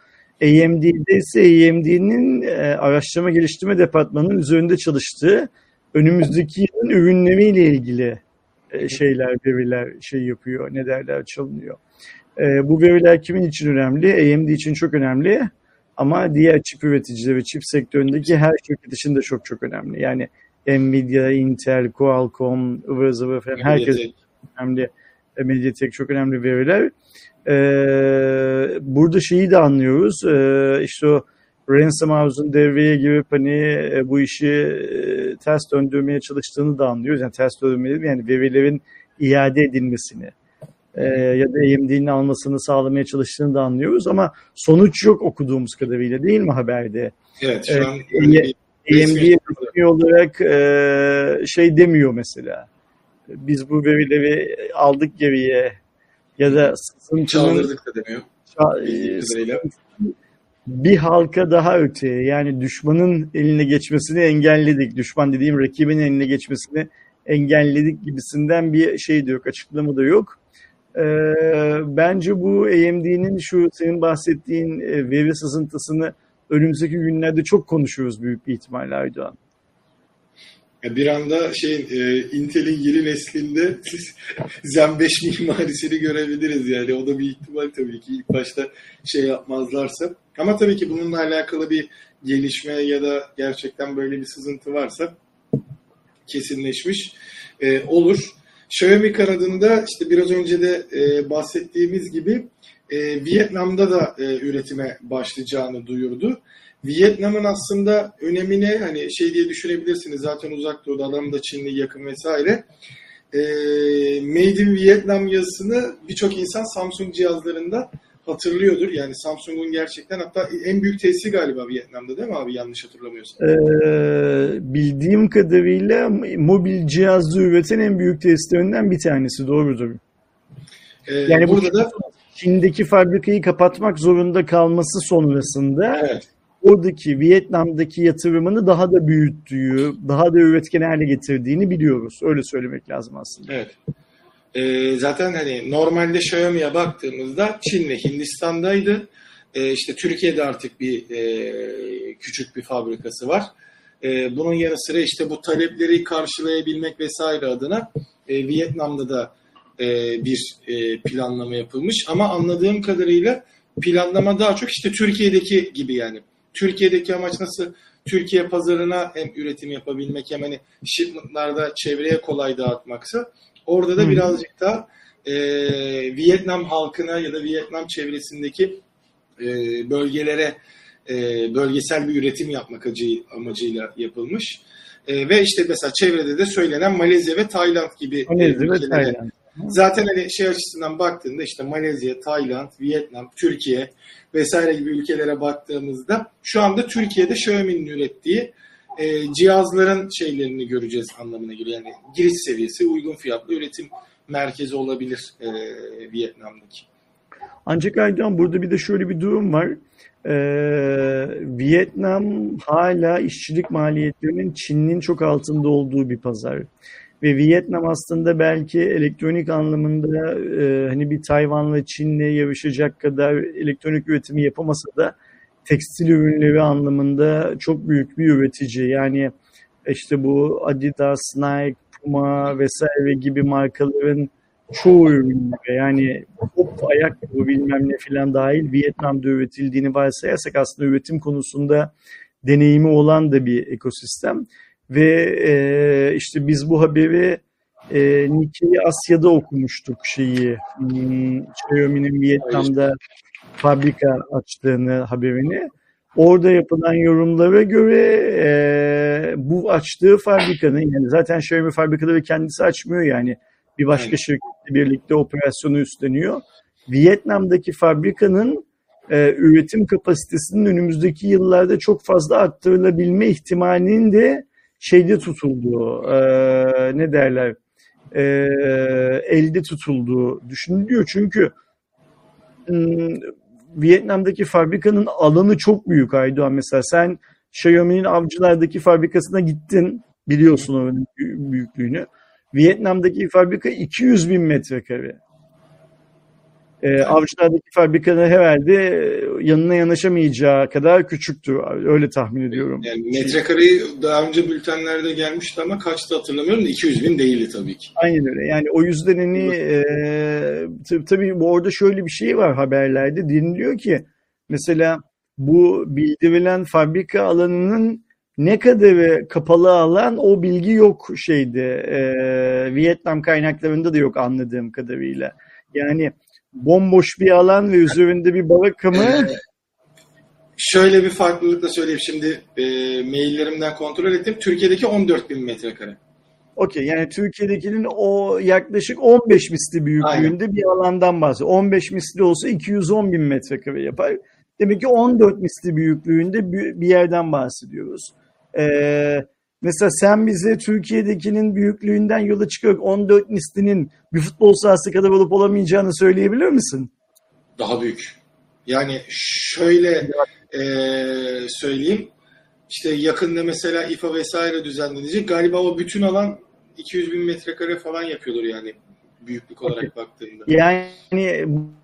AMD'de ise AMD'nin araştırma geliştirme departmanının üzerinde çalıştığı önümüzdeki yılın ürünleriyle ilgili şeyler, veriler şey yapıyor, ne derler, çalınıyor. E, bu veriler kimin için önemli? AMD için çok önemli. Ama diğer çip üreticileri ve çip sektöründeki her şirket için de çok çok önemli. Yani Nvidia, Intel, Qualcomm, ıvır zıvır falan herkes önemli. E, Mediatek çok önemli veriler. Ee, burada şeyi de anlıyoruz. Ee, işte o Ransom House'un devreye girip hani e, bu işi e, ters döndürmeye çalıştığını da anlıyoruz. Yani ters döndürmeyi yani verilerin iade edilmesini e, ya da AMD'nin almasını sağlamaya çalıştığını da anlıyoruz ama sonuç yok okuduğumuz kadarıyla değil mi haberde? Evet şu Evet, an bir AMD resmi olarak e, şey demiyor mesela. Biz bu verileri aldık geriye ya da sızıntının da demiyor. ça- e, bir halka daha öteye yani düşmanın eline geçmesini engelledik. Düşman dediğim rakibin eline geçmesini engelledik gibisinden bir şey de yok, açıklama da yok. Ee, bence bu AMD'nin şu senin bahsettiğin e, veri sızıntısını önümüzdeki günlerde çok konuşuyoruz büyük bir ihtimalle Aydoğan. Bir anda şey e, Intel'in yeni neslinde <laughs> Zen 5 mimarisini görebiliriz yani. O da bir ihtimal tabii ki ilk başta şey yapmazlarsa. Ama tabii ki bununla alakalı bir gelişme ya da gerçekten böyle bir sızıntı varsa kesinleşmiş e, olur. Xiaomi kanadında işte biraz önce de e, bahsettiğimiz gibi e, Vietnam'da da e, üretime başlayacağını duyurdu. Vietnam'ın aslında önemine hani şey diye düşünebilirsiniz zaten uzak doğuda adam da Çinli yakın vesaire. e, Made in Vietnam yazısını birçok insan Samsung cihazlarında hatırlıyordur. Yani Samsung'un gerçekten hatta en büyük tesisi galiba Vietnam'da değil mi abi yanlış hatırlamıyorsam. Ee, bildiğim kadarıyla mobil cihazı üreten en büyük tesislerinden bir tanesi doğrudur. E, Yani bu burada da Çin'deki fabrikayı kapatmak zorunda kalması sonrasında evet, oradaki Vietnam'daki yatırımını daha da büyüttüğü, daha da üretken hale getirdiğini biliyoruz. Öyle söylemek lazım aslında. evet. E, zaten hani normalde Xiaomi'ye baktığımızda Çin'le Hindistan'daydı. E, işte Türkiye'de artık bir e, küçük bir fabrikası var. E, bunun yanı sıra işte bu talepleri karşılayabilmek vesaire adına e, Vietnam'da da e, bir e, planlama yapılmış. Ama anladığım kadarıyla planlama daha çok işte Türkiye'deki gibi yani. Türkiye'deki amaç nasıl? Türkiye pazarına hem üretim yapabilmek hem hani shipmentlarda çevreye kolay dağıtmaksa orada da Hı. birazcık daha e, Vietnam halkına ya da Vietnam çevresindeki e, bölgelere e, bölgesel bir üretim yapmak acı- amacıyla yapılmış. E, ve işte mesela çevrede de söylenen Malezya ve Tayland gibi e, Malezya ve Tayland. Zaten hani şey açısından baktığında işte Malezya, Tayland, Vietnam, Türkiye vesaire gibi ülkelere baktığımızda şu anda Türkiye'de Xiaomi'nin ürettiği e, cihazların şeylerini göreceğiz anlamına geliyor. Yani giriş seviyesi uygun fiyatlı üretim merkezi olabilir e, Vietnam'daki. Ancak Aydan burada bir de şöyle bir durum var. Ee, Vietnam hala işçilik maliyetlerinin Çin'in çok altında olduğu bir pazar. Ve Vietnam aslında belki elektronik anlamında e, hani bir Tayvan'la Çin'le yarışacak kadar elektronik üretimi yapamasa da tekstil ürünleri anlamında çok büyük bir üretici. Yani işte bu Adidas, Nike, Puma vesaire gibi markaların çoğu ürünleri yani hop ayakkabı bilmem ne filan dahil Vietnam'da üretildiğini varsayarsak aslında üretim konusunda deneyimi olan da bir ekosistem ve e, işte biz bu haberi e, Nikkei Asya'da okumuştuk şeyi hmm, Xiaomi'nin Vietnam'da fabrika açtığını haberini. Orada yapılan yorumlara göre e, bu açtığı fabrikanın yani zaten Xiaomi fabrikaları kendisi açmıyor yani bir başka şirketle birlikte operasyonu üstleniyor. Vietnam'daki fabrikanın e, üretim kapasitesinin önümüzdeki yıllarda çok fazla arttırılabilme ihtimalinin de şeyde tutulduğu, e, ne derler, e, elde tutulduğu düşünülüyor. Çünkü hmm, Vietnam'daki fabrikanın alanı çok büyük Aydoğan. Mesela sen Xiaomi'nin avcılardaki fabrikasına gittin, biliyorsun onun büyü- büyüklüğünü. Vietnam'daki fabrika 200 bin metrekare. Ee, avcılardaki fabrikanın herhalde yanına yanaşamayacağı kadar küçüktür. Öyle tahmin ediyorum. Yani metrekareyi daha önce bültenlerde gelmişti ama kaçtı hatırlamıyorum da 200 bin değildi tabii ki. Aynen öyle. Yani o yüzden hani e, tab- tabii bu orada şöyle bir şey var haberlerde deniliyor ki mesela bu bildirilen fabrika alanının ne kadarı kapalı alan o bilgi yok şeyde e, Vietnam kaynaklarında da yok anladığım kadarıyla. Yani bomboş bir alan ve üzerinde bir baraka mı? Ee, şöyle bir farklılıkla söyleyeyim şimdi e, maillerimden kontrol ettim. Türkiye'deki 14 bin metrekare. Okey yani Türkiye'dekinin o yaklaşık 15 misli büyüklüğünde bir alandan bahsediyor. 15 misli olsa 210 bin metrekare yapar. Demek ki 14 misli büyüklüğünde bir bir yerden bahsediyoruz. Ee, mesela sen bize Türkiye'dekinin büyüklüğünden yola çıkarak 14 mislinin bir futbol sahası kadar olup olamayacağını söyleyebilir misin? Daha büyük. Yani şöyle e, söyleyeyim. İşte yakında mesela İFA vesaire düzenlenecek. Galiba o bütün alan 200 bin metrekare falan yapıyordur yani büyüklük olarak baktığında. Yani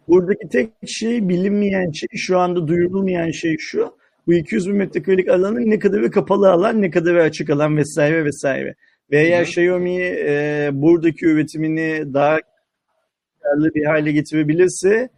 buradaki tek şey bilinmeyen şey, şu anda duyurulmayan şey şu. Bu 200 bin metrekarelik alanın ne kadarı kapalı alan, ne kadarı açık alan vesaire vesaire. Ve eğer Hı. Xiaomi e, buradaki üretimini daha karlı bir hale getirebilirse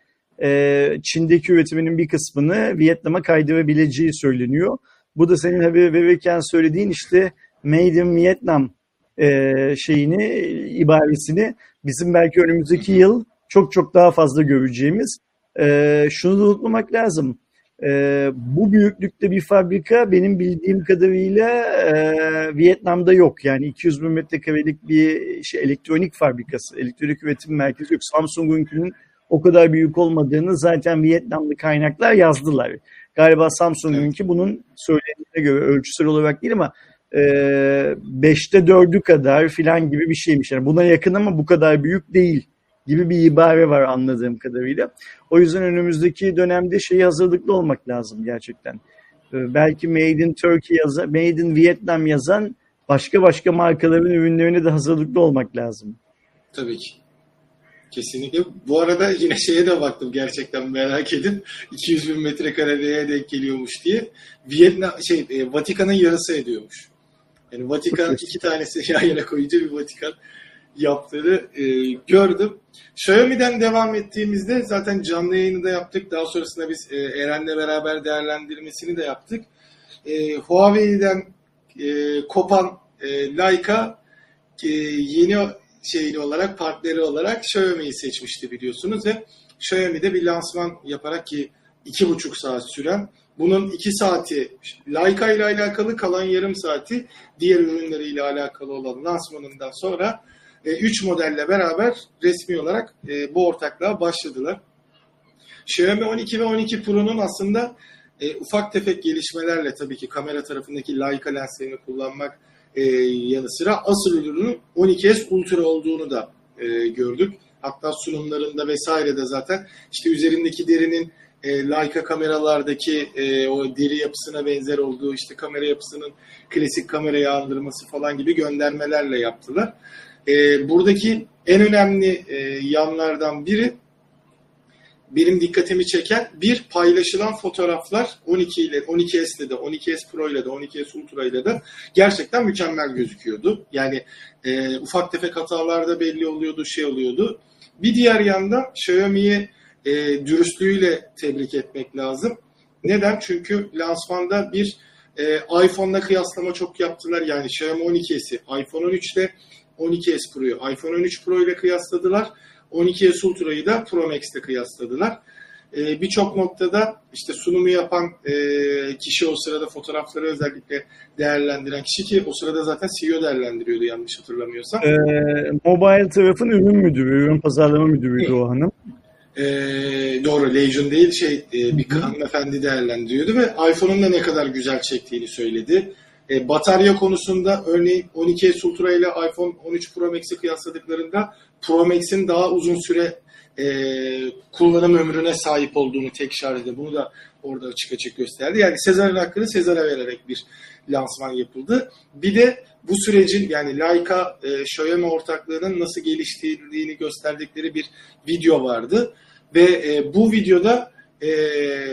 e, Çin'deki üretiminin bir kısmını Vietnam'a kaydırabileceği söyleniyor. Bu da senin haberi verirken söylediğin işte Made in Vietnam e, şeyini, ibaresini bizim belki önümüzdeki yıl çok çok daha fazla göreceğimiz. E, şunu da unutmamak lazım. E, bu büyüklükte bir fabrika benim bildiğim kadarıyla e, Vietnam'da yok. Yani 200 bin metrekarelik bir şey, elektronik fabrikası, elektronik üretim merkezi yok. Samsung'unkünün o kadar büyük olmadığını zaten Vietnamlı kaynaklar yazdılar. Galiba Samsung'unki bunun söylendiğine göre ölçüsel olarak değil ama e, beşte dördü kadar filan gibi bir şeymiş. Yani buna yakın ama bu kadar büyük değil gibi bir ibare var anladığım kadarıyla. O yüzden önümüzdeki dönemde şeyi hazırlıklı olmak lazım gerçekten. E, belki Made in Turkey yazan, Made in Vietnam yazan başka başka markaların ürünlerine de hazırlıklı olmak lazım. Tabii ki. Kesinlikle. Bu arada yine şeye de baktım gerçekten merak edip 200 bin metrekareye denk geliyormuş diye. Vietnam şey e, Vatikan'ın yarısı ediyormuş. Yani Vatikan iki tanesi yan yana koyunca bir Vatikan yaptığını e, gördüm. Xiaomi'den devam ettiğimizde zaten canlı yayını da yaptık. Daha sonrasında biz e, Eren'le beraber değerlendirmesini de yaptık. E, Huawei'den e, kopan e, Leica e, yeni şeyli olarak partneri olarak Xiaomi'yi seçmişti biliyorsunuz ve Xiaomi'de bir lansman yaparak ki iki buçuk saat süren bunun iki saati Leica ile alakalı kalan yarım saati diğer ürünleriyle alakalı olan lansmanından sonra 3 modelle beraber resmi olarak e, bu ortaklığa başladılar. Xiaomi 12 ve 12 Pro'nun aslında e, ufak tefek gelişmelerle tabii ki kamera tarafındaki Leica lenslerini kullanmak e, yanı sıra asıl ürünün 12S Ultra olduğunu da e, gördük. Hatta sunumlarında vesaire de zaten işte üzerindeki derinin e, Leica kameralardaki e, o deri yapısına benzer olduğu işte kamera yapısının klasik kamerayı andırması falan gibi göndermelerle yaptılar. E, buradaki en önemli e, yanlardan biri benim dikkatimi çeken bir paylaşılan fotoğraflar 12 ile 12S ile de 12S Pro ile de 12S Ultra ile de gerçekten mükemmel gözüküyordu. Yani e, ufak tefek hatalar da belli oluyordu, şey oluyordu. Bir diğer yanda Xiaomi'yi e, dürüstlüğüyle tebrik etmek lazım. Neden? Çünkü lansmanda bir e, iPhone'la kıyaslama çok yaptılar. Yani Xiaomi 12S'i iPhone 13 ile 12S Pro'yu iPhone 13 Pro ile kıyasladılar. 12S Ultra'yı da Pro Max'te kıyasladılar. Ee, Birçok noktada işte sunumu yapan e, kişi o sırada fotoğrafları özellikle değerlendiren kişi ki o sırada zaten CEO değerlendiriyordu yanlış hatırlamıyorsam. Ee, mobile tarafın ürün müdürü, ürün pazarlama müdürüydü o hanım. Ee, doğru Legion değil şey e, bir hanımefendi değerlendiriyordu ve iPhone'un da ne kadar güzel çektiğini söyledi. E, batarya konusunda örneğin 12S Ultra ile iPhone 13 Pro Max'i kıyasladıklarında Pro Max'in daha uzun süre e, kullanım ömrüne sahip olduğunu tek işaretle bunu da orada açık açık gösterdi. Yani Sezar'ın hakkını Sezar'a vererek bir lansman yapıldı. Bir de bu sürecin yani Leica e, Xiaomi ortaklığının nasıl geliştirildiğini gösterdikleri bir video vardı. Ve e, bu videoda e,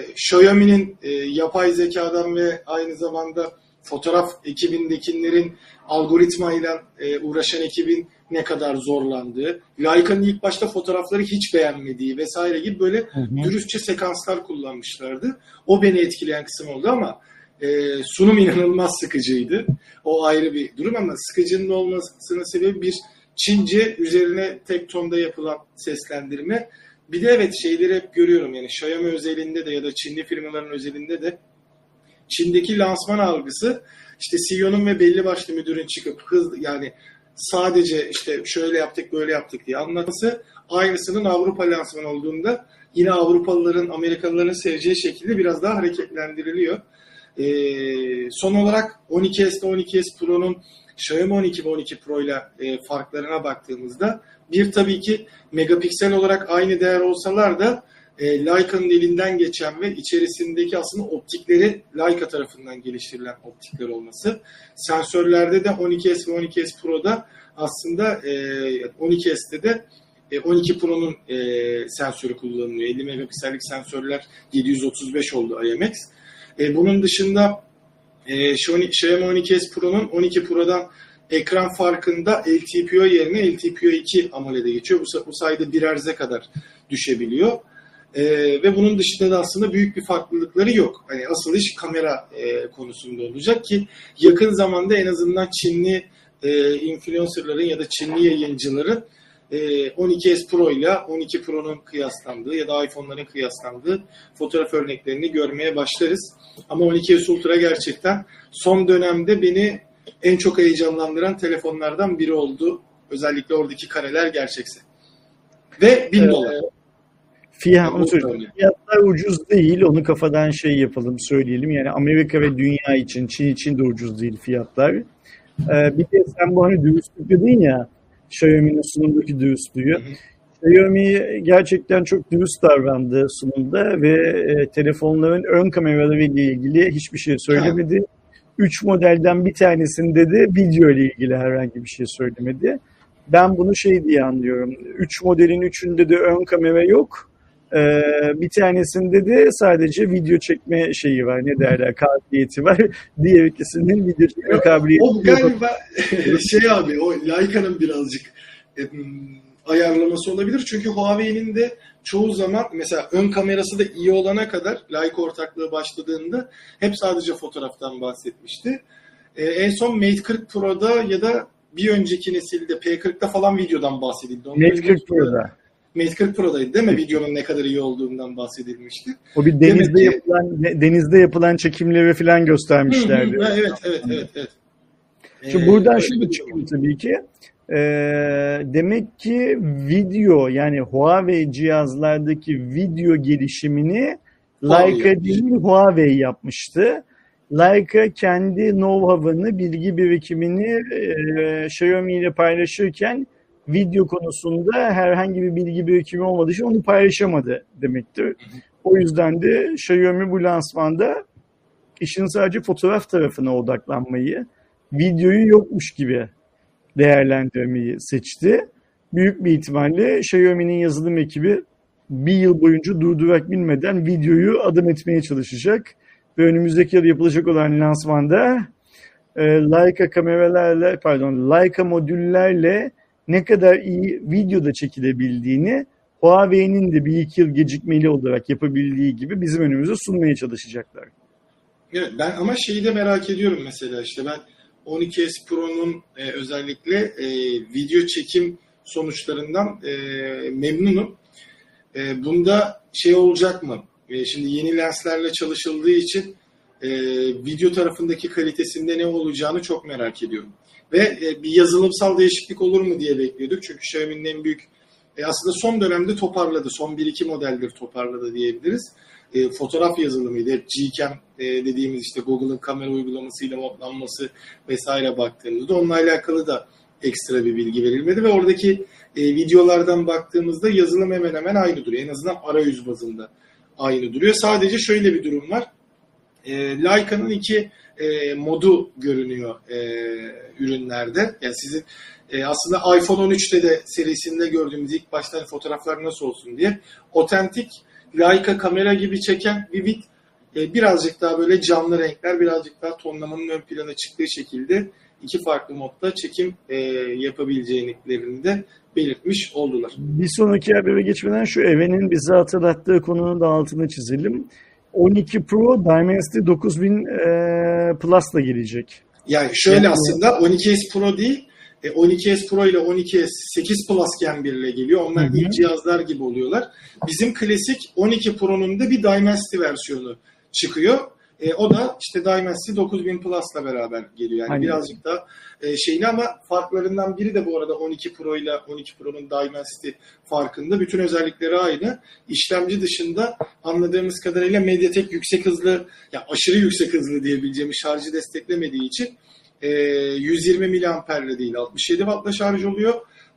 Xiaomi'nin e, yapay zekadan ve aynı zamanda fotoğraf ekibindekilerin algoritmayla e, uğraşan ekibin ne kadar zorlandığı, Leica'nın ilk başta fotoğrafları hiç beğenmediği vesaire gibi böyle hı hı. dürüstçe sekanslar kullanmışlardı. O beni etkileyen kısım oldu ama e, sunum inanılmaz sıkıcıydı. O ayrı bir durum ama sıkıcının olmasının sebebi bir Çince üzerine tek tonda yapılan seslendirme. Bir de evet şeyleri hep görüyorum yani Xiaomi özelinde de ya da Çinli firmaların özelinde de Çin'deki lansman algısı işte CEO'nun ve belli başlı müdürün çıkıp hız yani sadece işte şöyle yaptık böyle yaptık diye anlatması aynısının Avrupa lansmanı olduğunda yine Avrupalıların Amerikalıların seveceği şekilde biraz daha hareketlendiriliyor. Ee, son olarak 12S ile 12S Pro'nun Xiaomi 12 ve 12 Pro ile e, farklarına baktığımızda bir tabii ki megapiksel olarak aynı değer olsalar da e, Leica'nın elinden geçen ve içerisindeki aslında optikleri Leica tarafından geliştirilen optikler olması. Sensörlerde de 12S ve 12S Pro'da aslında e, 12S'te de e, 12 Pro'nun e, sensörü kullanılıyor. 50 megapiksellik sensörler 735 oldu IMX. E, bunun dışında e, Xiaomi 12S Pro'nun 12 Pro'dan ekran farkında LTPO yerine LTPO 2 AMOLED'e geçiyor. Bu, bu sayede bir erze kadar düşebiliyor. Ee, ve bunun dışında da aslında büyük bir farklılıkları yok. Hani asıl iş kamera e, konusunda olacak ki yakın zamanda en azından Çinli e, influencerların ya da Çinli yayıncıların e, 12S Pro ile 12 Pro'nun kıyaslandığı ya da iPhone'ların kıyaslandığı fotoğraf örneklerini görmeye başlarız. Ama 12S Ultra gerçekten son dönemde beni en çok heyecanlandıran telefonlardan biri oldu. Özellikle oradaki kareler gerçekse. Ve 1000 Ee, dolar. Fiyat, Ya, onu söyleyeyim. Fiyatlar ucuz değil. Onu kafadan şey yapalım söyleyelim. Yani Amerika ve dünya için, Çin için de ucuz değil fiyatlar. Ee, bir de sen bu hani dürüstlük dedin ya Xiaomi'nin sunumdaki dürüstlüğü. Xiaomi gerçekten çok dürüst davrandı sunumda ve e, telefonların ön kameraları ile ilgili hiçbir şey söylemedi. Üç modelden bir tanesinde de video ile ilgili herhangi bir şey söylemedi. Ben bunu şey diye anlıyorum. Üç modelin üçünde de ön kamera yok. Ee, bir tanesinde de sadece video çekme şeyi var. Ne derler? Kabiliyeti var. <laughs> Diğer ikisinin video çekme kabiliyeti O yok. galiba <laughs> şey abi o Leica'nın birazcık em, ayarlaması olabilir. Çünkü Huawei'nin de çoğu zaman mesela ön kamerası da iyi olana kadar Leica ortaklığı başladığında hep sadece fotoğraftan bahsetmişti. Ee, en son Mate 40 Pro'da ya da bir önceki nesilde P40'da falan videodan bahsedildi. Ondan Mate önce 40 Pro'da. Mate 40 Pro'daydı değil mi? Videonun ne kadar iyi olduğundan bahsedilmişti. O bir Demek denizde ki- yapılan de- denizde yapılan çekimleri falan göstermişlerdi. Hı hı, evet, evet, evet, evet. Şimdi Ee, buradan şunu bir durum. çıkıyor tabii ki. Ee, demek ki video yani Huawei cihazlardaki video gelişimini Leica değil Huawei yapmıştı. Leica kendi know-how'ını, bilgi birikimini e, Xiaomi ile paylaşırken video konusunda herhangi bir bilgi birikimi olmadığı için onu paylaşamadı demektir. O yüzden de Xiaomi bu lansmanda işin sadece fotoğraf tarafına odaklanmayı, videoyu yokmuş gibi değerlendirmeyi seçti. Büyük bir ihtimalle Xiaomi'nin yazılım ekibi bir yıl boyunca durdurak bilmeden videoyu adım etmeye çalışacak. Ve önümüzdeki yıl yapılacak olan lansmanda e, Leica kameralarla, pardon Leica modüllerle ne kadar iyi videoda çekilebildiğini Huawei'nin de bir iki yıl gecikmeli olarak yapabildiği gibi bizim önümüze sunmaya çalışacaklar. Evet, ben ama şeyi de merak ediyorum mesela işte ben 12S Pro'nun e, özellikle e, video çekim sonuçlarından e, memnunum. E, bunda şey olacak mı? E, şimdi yeni lenslerle çalışıldığı için e, video tarafındaki kalitesinde ne olacağını çok merak ediyorum. Ve e, bir yazılımsal değişiklik olur mu diye bekliyorduk. Çünkü Xiaomi'nin en büyük e, aslında son dönemde toparladı. Son 1-2 modeldir toparladı diyebiliriz. E, fotoğraf yazılımıydı. Gcam dediğimiz işte Google'ın kamera uygulamasıyla modlanması vesaire baktığımızda onunla alakalı da ekstra bir bilgi verilmedi ve oradaki videolardan baktığımızda yazılım hemen hemen aynı duruyor. En azından arayüz bazında aynı duruyor. Sadece şöyle bir durum var. Leica'nın iki e, modu görünüyor e, ürünlerde. Yani sizin e, aslında iPhone 13'te de serisinde gördüğümüz ilk başta hani fotoğraflar nasıl olsun diye otentik Leica kamera gibi çeken Vivid e, birazcık daha böyle canlı renkler, birazcık daha tonlamanın ön plana çıktığı şekilde iki farklı modda çekim e, yapabileceğini de belirtmiş oldular. Bir sonraki habere geçmeden şu Eve'nin bize hatırlattığı konunun da altını çizelim. 12 Pro Dimensity 9000 e, Plus'la gelecek. Yani şöyle Yani- aslında 12S Pro değil, e, 12S Pro ile 12S 8 Plus Gen 1 ile geliyor. Onlar hı. ilk cihazlar gibi oluyorlar. Bizim klasik 12 Pro'nun da bir Dimensity versiyonu çıkıyor. E, o da işte Dimensity 9000 Plus'la beraber geliyor. Yani Aynen. birazcık daha e, şeyli ama farklarından biri de bu arada 12 Pro ile 12 Pro'nun Dimensity farkında. Bütün özellikleri aynı. İşlemci dışında anladığımız kadarıyla MediaTek yüksek hızlı, ya aşırı yüksek hızlı diyebileceğimiz şarjı desteklemediği için e, 120 miliamperle değil 67 wattla şarj oluyor.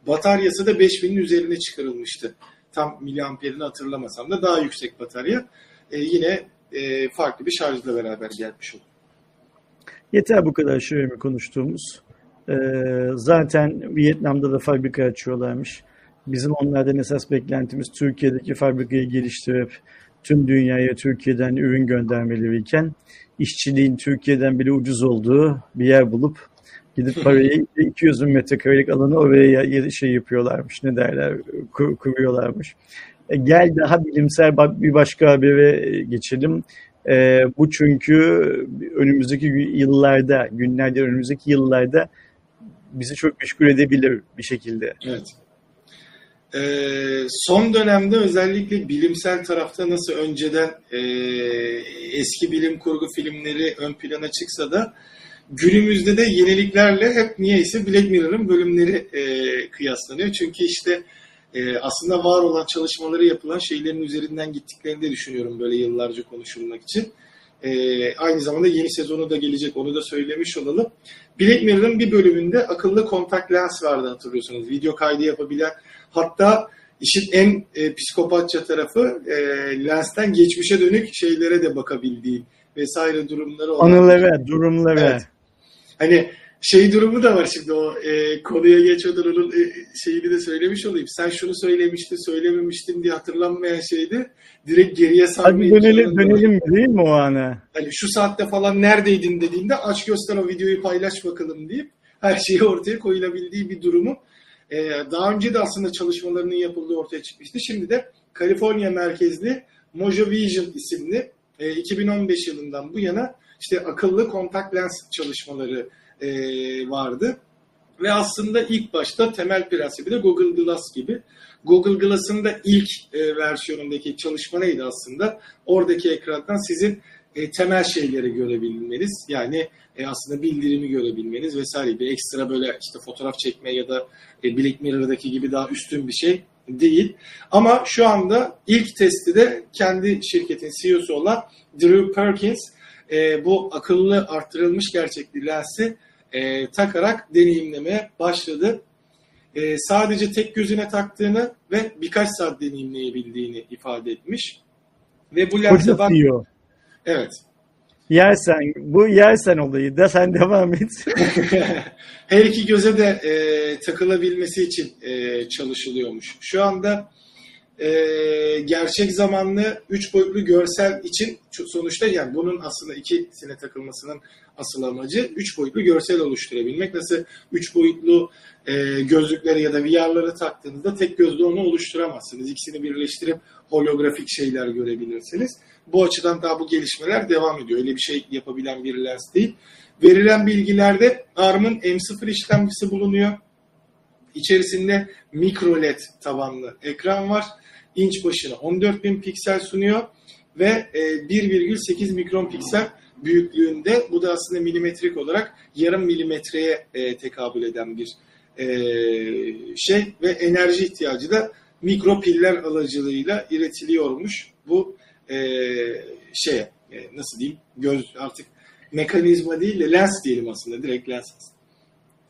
Bataryası da 5000'in üzerine çıkarılmıştı. Tam miliamperini hatırlamasam da daha yüksek batarya. E, yine e, farklı bir şarjla beraber gelmiş oldu. Yeter bu kadar Xiaomi konuştuğumuz. Ee, zaten Vietnam'da da fabrika açıyorlarmış. Bizim onlardan esas beklentimiz Türkiye'deki fabrikayı geliştirip tüm dünyaya Türkiye'den ürün göndermeleriyken işçiliğin Türkiye'den bile ucuz olduğu bir yer bulup gidip <laughs> parayı 200 bin metrekarelik alanı oraya ya- şey yapıyorlarmış. Ne derler? Kur- kuruyorlarmış. E, gel daha bilimsel bir başka habere geçelim. E, bu çünkü önümüzdeki yıllarda, günlerde, önümüzdeki yıllarda bizi çok meşgul edebilir bir şekilde. Evet. Ee, son dönemde özellikle bilimsel tarafta nasıl önceden e, eski bilim kurgu filmleri ön plana çıksa da günümüzde de yeniliklerle hep niyeyse Black Mirror'ın bölümleri e, kıyaslanıyor. Çünkü işte e, aslında var olan çalışmaları yapılan şeylerin üzerinden gittiklerini de düşünüyorum böyle yıllarca konuşulmak için. E, aynı zamanda yeni sezonu da gelecek onu da söylemiş olalım. Black Mirror'ın bir bölümünde akıllı kontak lens vardı hatırlıyorsunuz. Video kaydı yapabilen hatta işin en e, psikopatça tarafı e, lensten geçmişe dönük şeylere de bakabildiği vesaire durumları olan. Anılara, durumlara. Evet. Hani şey durumu da var şimdi o e, konuya geçmeden onun e, şeyini de söylemiş olayım. Sen şunu söylemiştin, söylememiştin diye hatırlanmayan şeydi. Direkt geriye Hadi sarmayı dönelim, dönelim değil mi o ana? Hani şu saatte falan neredeydin dediğinde aç göster o videoyu paylaş bakalım deyip her şeyi ortaya koyulabildiği bir durumu e, daha önce de aslında çalışmalarının yapıldığı ortaya çıkmıştı. Şimdi de Kaliforniya merkezli Mojo Vision isimli e, 2015 yılından bu yana işte akıllı kontak lens çalışmaları e, vardı. Ve aslında ilk başta temel prensibi de Google Glass gibi. Google Glass'ın da ilk e, versiyonundaki çalışma neydi aslında? Oradaki ekrandan sizin e, temel şeyleri görebilmeniz. Yani e, aslında bildirimi görebilmeniz vesaire. Bir ekstra böyle işte fotoğraf çekme ya da e, Black Mirror'daki gibi daha üstün bir şey değil. Ama şu anda ilk testi de kendi şirketin CEO'su olan Drew Perkins e, bu akıllı arttırılmış gerçekliği lensi e, takarak deneyimlemeye başladı. E, sadece tek gözüne taktığını ve birkaç saat deneyimleyebildiğini ifade etmiş. Ve bu lense bak... diyor. Evet. Yersen, bu yersen olayı da sen devam et. <laughs> Her iki göze de e, takılabilmesi için e, çalışılıyormuş. Şu anda e, gerçek zamanlı 3 boyutlu görsel için sonuçta yani bunun aslında ikisine takılmasının asıl amacı 3 boyutlu görsel oluşturabilmek. Nasıl 3 boyutlu e, gözlükleri ya da VR'ları taktığınızda tek gözle onu oluşturamazsınız. İkisini birleştirip holografik şeyler görebilirsiniz. Bu açıdan daha bu gelişmeler devam ediyor. Öyle bir şey yapabilen bir lens değil. Verilen bilgilerde ARM'ın M0 işlemcisi bulunuyor. İçerisinde mikro LED tabanlı ekran var. İnç başına 14.000 piksel sunuyor ve 1,8 mikron piksel büyüklüğünde. Bu da aslında milimetrik olarak yarım milimetreye e, tekabül eden bir e, şey ve enerji ihtiyacı da mikro piller aracılığıyla iletiliyormuş. Bu e, şey e, nasıl diyeyim göz artık mekanizma değil de lens diyelim aslında direkt lens aslında.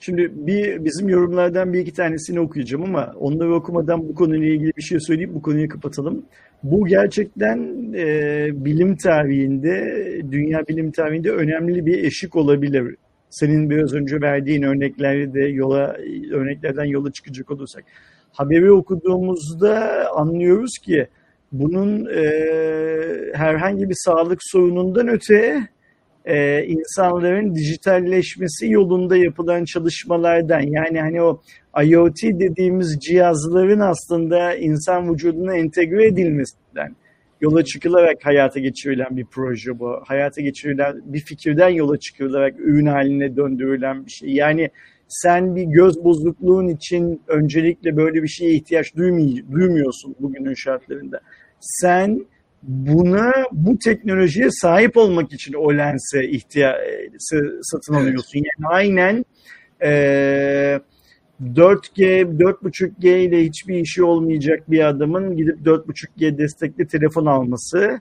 Şimdi bir bizim yorumlardan bir iki tanesini okuyacağım ama onları okumadan bu konuyla ilgili bir şey söyleyip bu konuyu kapatalım. Bu gerçekten e, bilim tarihinde, dünya bilim tarihinde önemli bir eşik olabilir. Senin biraz önce verdiğin örnekleri de yola örneklerden yola çıkacak olursak. Haberi okuduğumuzda anlıyoruz ki bunun e, herhangi bir sağlık sorunundan öte e, insanların dijitalleşmesi yolunda yapılan çalışmalardan yani hani o IoT dediğimiz cihazların aslında insan vücuduna entegre edilmesinden yola çıkılarak hayata geçirilen bir proje bu. Hayata geçirilen bir fikirden yola çıkılarak ürün haline döndürülen bir şey. Yani sen bir göz bozukluğun için öncelikle böyle bir şeye ihtiyaç duymuyorsun bugünün şartlarında. Sen buna bu teknolojiye sahip olmak için o lense ihtiyaç satın alıyorsun. Yani aynen e, 4G, 4.5G ile hiçbir işi olmayacak bir adamın gidip 4.5G destekli telefon alması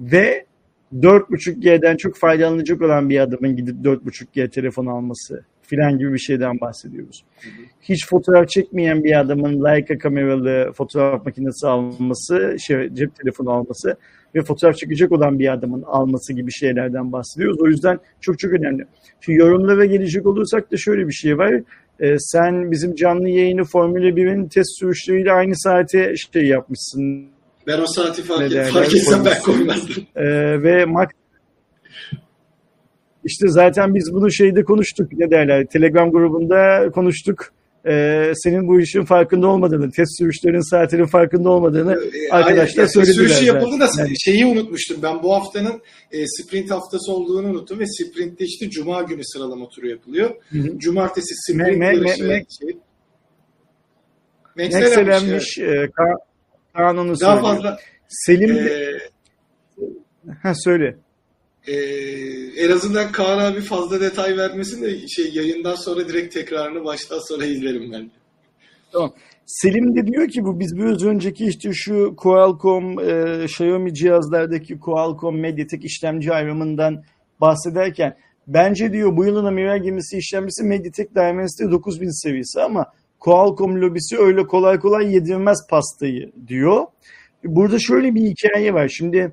ve 4.5G'den çok faydalanacak olan bir adamın gidip 4.5G telefon alması filan gibi bir şeyden bahsediyoruz. Hı hı. Hiç fotoğraf çekmeyen bir adamın Leica kameralı fotoğraf makinesi alması, şey, cep telefonu alması ve fotoğraf çekecek olan bir adamın alması gibi şeylerden bahsediyoruz. O yüzden çok çok önemli. Şimdi yorumlara gelecek olursak da şöyle bir şey var. Ee, sen bizim canlı yayını Formula 1'in test sürüşleriyle aynı saate şey yapmışsın. Ben o saati fark, et, fark etsem ben koymazdım. Ee, ve Max işte zaten biz bunu şeyde konuştuk ne derler Telegram grubunda konuştuk. Ee, senin bu işin farkında olmadığını, test sürüşlerinin saatinin farkında olmadığını ee, arkadaşlar yani, söylediler. Sürüşü yapıldı da yani. şeyi unutmuştum. Ben bu haftanın e, sprint haftası olduğunu unuttum ve sprintte işte cuma günü sıralama turu yapılıyor. Hı hı. Cumartesi sprint me, me, me, me, şey. Nexelenmiş e, ka- kanunu Daha söylüyor. fazla Selim e, Ha, söyle. E, en azından Kaan abi fazla detay vermesin de şey yayından sonra direkt tekrarını baştan sonra izlerim ben. Tamam. Selim de diyor ki bu biz biraz önceki işte şu Qualcomm, e, Xiaomi cihazlardaki Qualcomm Mediatek işlemci ayrımından bahsederken bence diyor bu yılın amiral gemisi işlemcisi Mediatek Dimensity 9000 seviyesi ama Qualcomm lobisi öyle kolay kolay yedirmez pastayı diyor. Burada şöyle bir hikaye var. Şimdi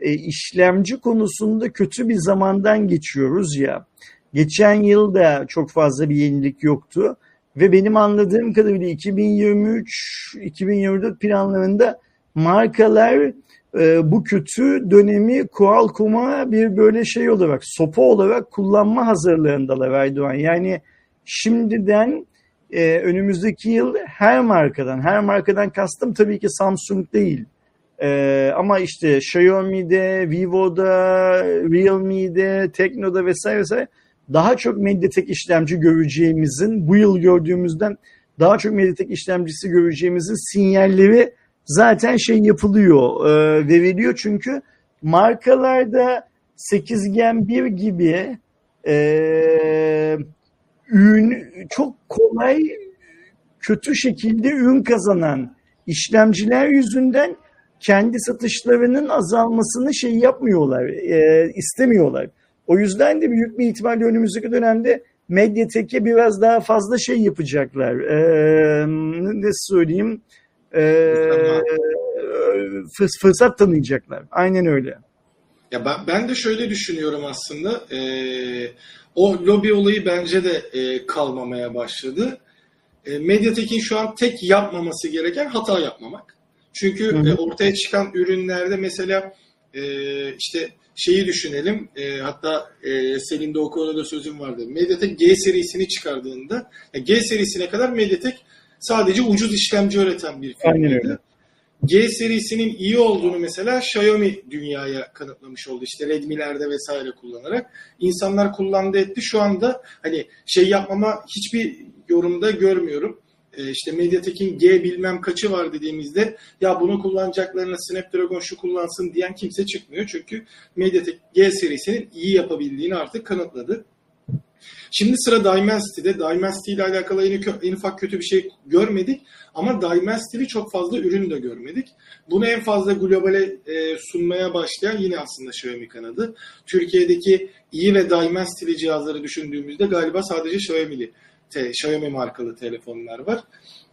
e, işlemci konusunda kötü bir zamandan geçiyoruz ya. Geçen yıl da çok fazla bir yenilik yoktu. Ve benim anladığım kadarıyla 2023-2024 planlarında markalar e, bu kötü dönemi Qualcomm'a bir böyle şey olarak, sopa olarak kullanma hazırlığındalar Erdoğan. Yani şimdiden e, önümüzdeki yıl her markadan, her markadan kastım tabii ki Samsung değil. E, ama işte Xiaomi'de, Vivo'da, Realme'de, Tekno'da vesaire vesaire daha çok Mediatek işlemci göreceğimizin, bu yıl gördüğümüzden daha çok Mediatek işlemcisi göreceğimizin sinyalleri zaten şey yapılıyor, e, veriliyor. Çünkü markalarda 8 Gen 1 gibi e, ürün çok kolay kötü şekilde ürün kazanan işlemciler yüzünden kendi satışlarının azalmasını şey yapmıyorlar, e, istemiyorlar. O yüzden de büyük bir ihtimalle önümüzdeki dönemde Mediatek'e biraz daha fazla şey yapacaklar. Ee, ne söyleyeyim? Fırs- fırsat tanıyacaklar. Aynen öyle. Ya ben, ben de şöyle düşünüyorum aslında. Ee, o lobi olayı bence de e, kalmamaya başladı. E, Mediatek'in şu an tek yapmaması gereken hata yapmamak. Çünkü Hı hı. e, ortaya çıkan ürünlerde mesela e, işte şeyi düşünelim. E, hatta e, senin de o konuda sözüm vardı. Mediatek G serisini çıkardığında G serisine kadar Mediatek sadece ucuz işlemci üreten bir firmaydı. G serisinin iyi olduğunu mesela Xiaomi dünyaya kanıtlamış oldu. İşte Redmi'lerde vesaire kullanarak. insanlar kullandı etti. Şu anda hani şey yapmama hiçbir yorumda görmüyorum. Ee, işte Mediatek'in G bilmem kaçı var dediğimizde ya bunu kullanacaklarına Snapdragon şu kullansın diyen kimse çıkmıyor. Çünkü Mediatek G serisinin iyi yapabildiğini artık kanıtladı. Şimdi sıra Dimensity'de. Dimensity ile alakalı en, en ufak kötü bir şey görmedik. Ama Dimensity'li çok fazla ürün de görmedik. Bunu en fazla globale e, sunmaya başlayan yine aslında Xiaomi kanadı. Türkiye'deki iyi ve Dimensity'li cihazları düşündüğümüzde galiba sadece Xiaomi'li, te, Xiaomi markalı telefonlar var.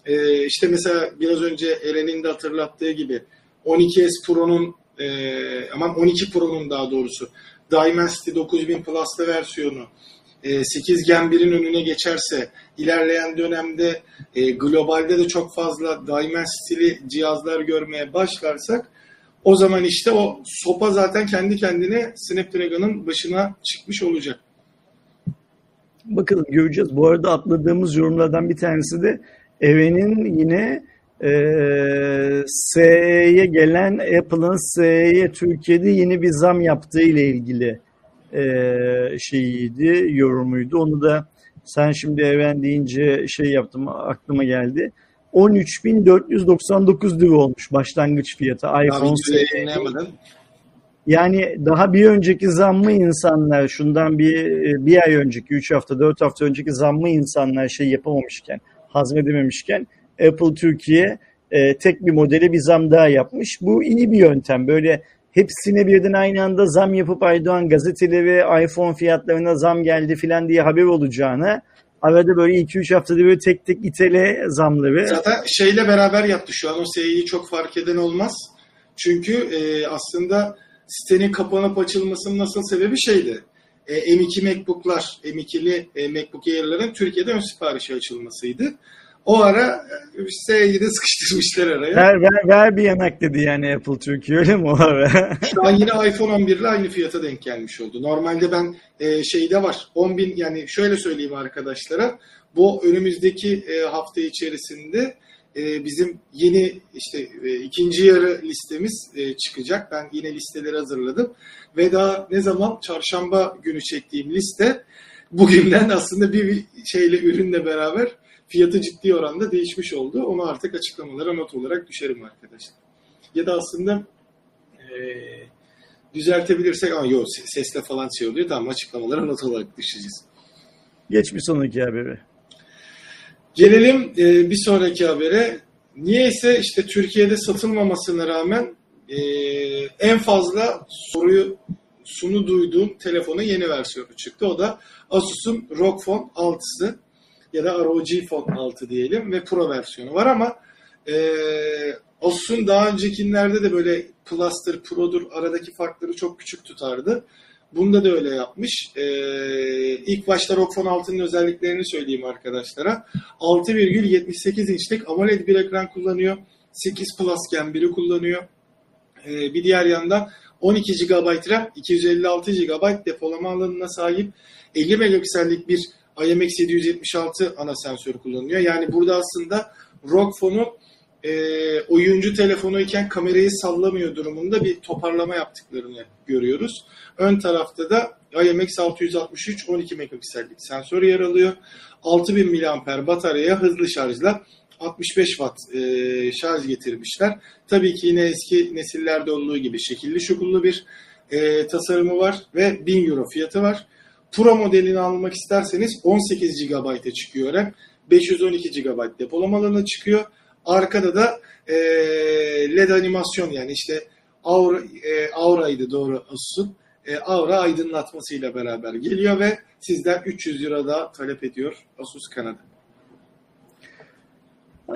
E, işte mesela biraz önce Eren'in de hatırlattığı gibi 12S Pro'nun e, aman 12 Pro'nun daha doğrusu Dimensity 9000 Plus'ta versiyonu e, 8 Gen 1'in önüne geçerse ilerleyen dönemde e, globalde de çok fazla Dimensity'li cihazlar görmeye başlarsak o zaman işte o sopa zaten kendi kendine Snapdragon'ın başına çıkmış olacak. Bakalım göreceğiz. Bu arada atladığımız yorumlardan bir tanesi de Eren'in yine e, SE'ye gelen Apple'ın SE'ye Türkiye'de yeni bir zam yaptığı ile ilgili e, şeyiydi, yorumuydu. Onu da sen şimdi Eren deyince şey yaptım, aklıma geldi. 13.499 lira olmuş başlangıç fiyatı iPhone yayınlayamadan Yani daha bir önceki zammı insanlar şundan bir bir ay önceki, 3 hafta, 4 hafta önceki zammı insanlar şey yapamamışken, hazmedememişken Apple Türkiye e, tek bir modele bir zam daha yapmış. Bu iyi bir yöntem. Böyle hepsine birden aynı anda zam yapıp Aydoğan gazeteleri iPhone fiyatlarına zam geldi filan diye haber olacağına arada böyle 2-3 haftada böyle tek tek itele zamları. Zaten şeyle beraber yaptı şu an o SE'yi çok fark eden olmaz. Çünkü e, aslında sitenin kapanıp açılmasının nasıl sebebi şeydi. E, M2 MacBook'lar, M2'li e, MacBook Air'ların Türkiye'de ön siparişi açılmasıydı. O ara e, S'yi de sıkıştırmışlar araya. Ver, ver, ver bir yanak dedi yani Apple Türkiye öyle mi o ara? <laughs> Şu an yine iPhone 11 ile aynı fiyata denk gelmiş oldu. Normalde ben e, şeyde var 10 bin yani şöyle söyleyeyim arkadaşlara bu önümüzdeki e, hafta içerisinde e, bizim yeni işte e, ikinci yarı listemiz e, çıkacak. Ben yine listeleri hazırladım ve daha ne zaman çarşamba günü çektiğim liste bugünden aslında bir bir şeyle ürünle beraber fiyatı ciddi oranda değişmiş oldu. Onu artık açıklamalara not olarak düşerim arkadaşlar. Ya da aslında e, düzeltebilirsek ama yok sesle falan şey oluyor. Tamam açıklamalara not olarak düşeceğiz. Geç bir sonraki haberi. Gelelim e, bir sonraki habere. Niyeyse işte Türkiye'de satılmamasına rağmen e, en fazla soruyu sunu duyduğum telefonun yeni versiyonu çıktı. O da Asus'un ROG Phone 6'sı ya da ROG Phone 6 diyelim ve Pro versiyonu var ama e, Asus'un daha öncekilerde de böyle Plus'tır, Pro'dur aradaki farkları çok küçük tutardı. Bunda da öyle yapmış. Ee, ilk başta ROG Phone 6'nın özelliklerini söyleyeyim arkadaşlara. 6,78 inçlik AMOLED bir ekran kullanıyor. 8 Plus Gen 1'i kullanıyor. Ee, bir diğer yandan 12 GB RAM, 256 GB depolama alanına sahip 50 megapiksellik bir IMX776 ana sensör kullanıyor. Yani burada aslında ROG Phone'u e, oyuncu telefonu iken kamerayı sallamıyor durumunda bir toparlama yaptıklarını görüyoruz. Ön tarafta da IMX663 12 megapiksellik sensör yer alıyor. 6000 mAh bataryaya hızlı şarjla 65 watt e, şarj getirmişler. Tabii ki yine eski nesillerde olduğu gibi şekilli şukullu bir e, tasarımı var ve 1000 euro fiyatı var. Pro modelini almak isterseniz 18 GB'a çıkıyor RAM. 512 GB depolama alanına çıkıyor. Arkada da e, LED animasyon yani işte Aura, e, Aura'ydı doğru Asus'un. E, Aura aydınlatmasıyla beraber geliyor ve sizden 300 lira daha talep ediyor Asus Kanada.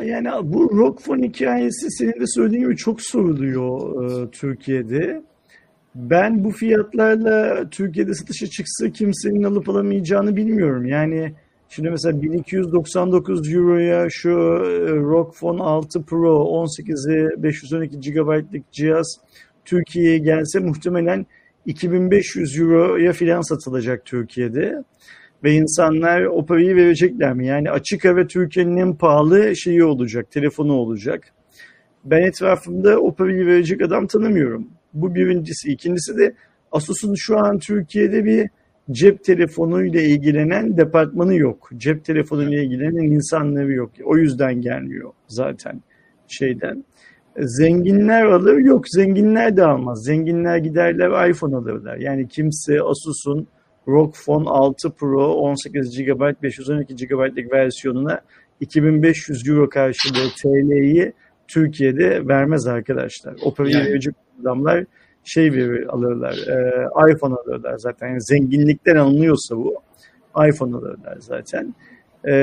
Yani bu ROG Phone hikayesi senin de söylediğin gibi çok soruluyor e, Türkiye'de. Ben bu fiyatlarla Türkiye'de satışa çıksa kimsenin alıp alamayacağını bilmiyorum. Yani Şimdi mesela 1299 Euro'ya şu e, ROG Phone 6 Pro 18'i 512 GB'lık cihaz Türkiye'ye gelse muhtemelen 2500 Euro'ya filan satılacak Türkiye'de. Ve insanlar o parayı verecekler mi? Yani açık hava Türkiye'nin en pahalı şeyi olacak, telefonu olacak. Ben etrafımda o parayı verecek adam tanımıyorum. Bu birincisi. İkincisi de Asus'un şu an Türkiye'de bir cep telefonuyla ilgilenen departmanı yok. Cep telefonuyla ilgilenen insanları yok. O yüzden gelmiyor zaten şeyden. Zenginler alır yok zenginler de almaz. Zenginler giderler iPhone alırlar. Yani kimse Asus'un ROG Phone 6 Pro 18 GB 512 GB'lık versiyonuna 2500 Euro karşılığı TL'yi Türkiye'de vermez arkadaşlar. O parayı yani, adamlar şey verir, alırlar, e, iPhone alırlar zaten. Yani zenginlikten alınıyorsa bu, iPhone alırlar zaten. E,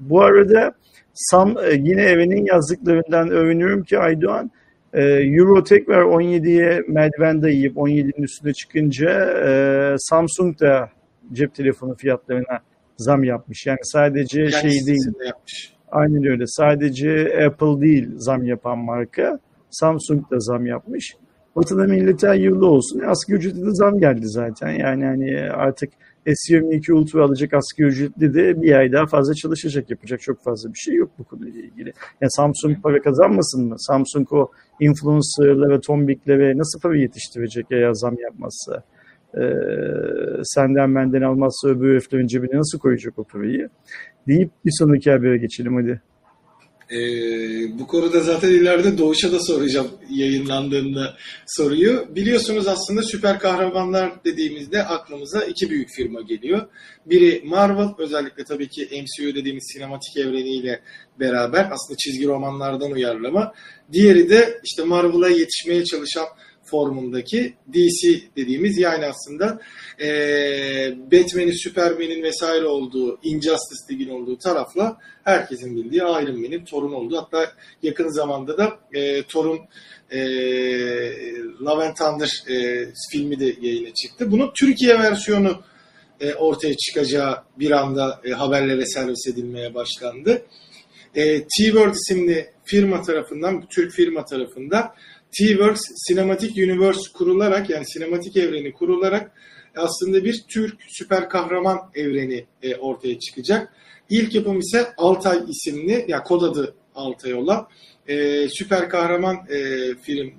bu arada Sam e, yine evinin yazdıklarından övünüyorum ki Aydoğan e, Euro tekrar 17'ye merdiven dayayıp 17'nin üstüne çıkınca e, Samsung da cep telefonu fiyatlarına zam yapmış. Yani sadece yani şey değil. Yapmış. Aynen öyle. Sadece Apple değil zam yapan marka. Samsung da zam yapmış. Vatana millete hayırlı olsun. E, asgari ücreti de zam geldi zaten. Yani hani artık S22 Ultra alacak asgari ücretli de bir ay daha fazla çalışacak. Yapacak çok fazla bir şey yok bu konuyla ilgili. Yani Samsung para kazanmasın mı? Samsung o influencerlara, tombiklere nasıl para yetiştirecek eğer zam yapmazsa? Ee, senden benden almazsa öbür heriflerin cebine nasıl koyacak o parayı? Deyip bir sonraki habere geçelim hadi. Ee, bu konuda zaten ileride Doğuş'a da soracağım yayınlandığında soruyu. Biliyorsunuz aslında süper kahramanlar dediğimizde aklımıza iki büyük firma geliyor. Biri Marvel özellikle tabii ki MCU dediğimiz sinematik evreniyle beraber aslında çizgi romanlardan uyarlama. Diğeri de işte Marvel'a yetişmeye çalışan formundaki DC dediğimiz yani aslında e, Batman'in, Superman'in vesaire olduğu, Injustice League'in olduğu tarafla herkesin bildiği Iron Man'in Thor'un olduğu. Hatta yakın zamanda da e, Thor'un e, Love and Thunder e, filmi de yayına çıktı. Bunun Türkiye versiyonu e, ortaya çıkacağı bir anda e, haberlere servis edilmeye başlandı. E, T-World isimli firma tarafından, Türk firma tarafından T-Works Cinematic Universe kurularak yani sinematik evreni kurularak aslında bir Türk süper kahraman evreni e, ortaya çıkacak. İlk yapım ise Altay isimli, yani kod adı Altay olan e, süper kahraman e, film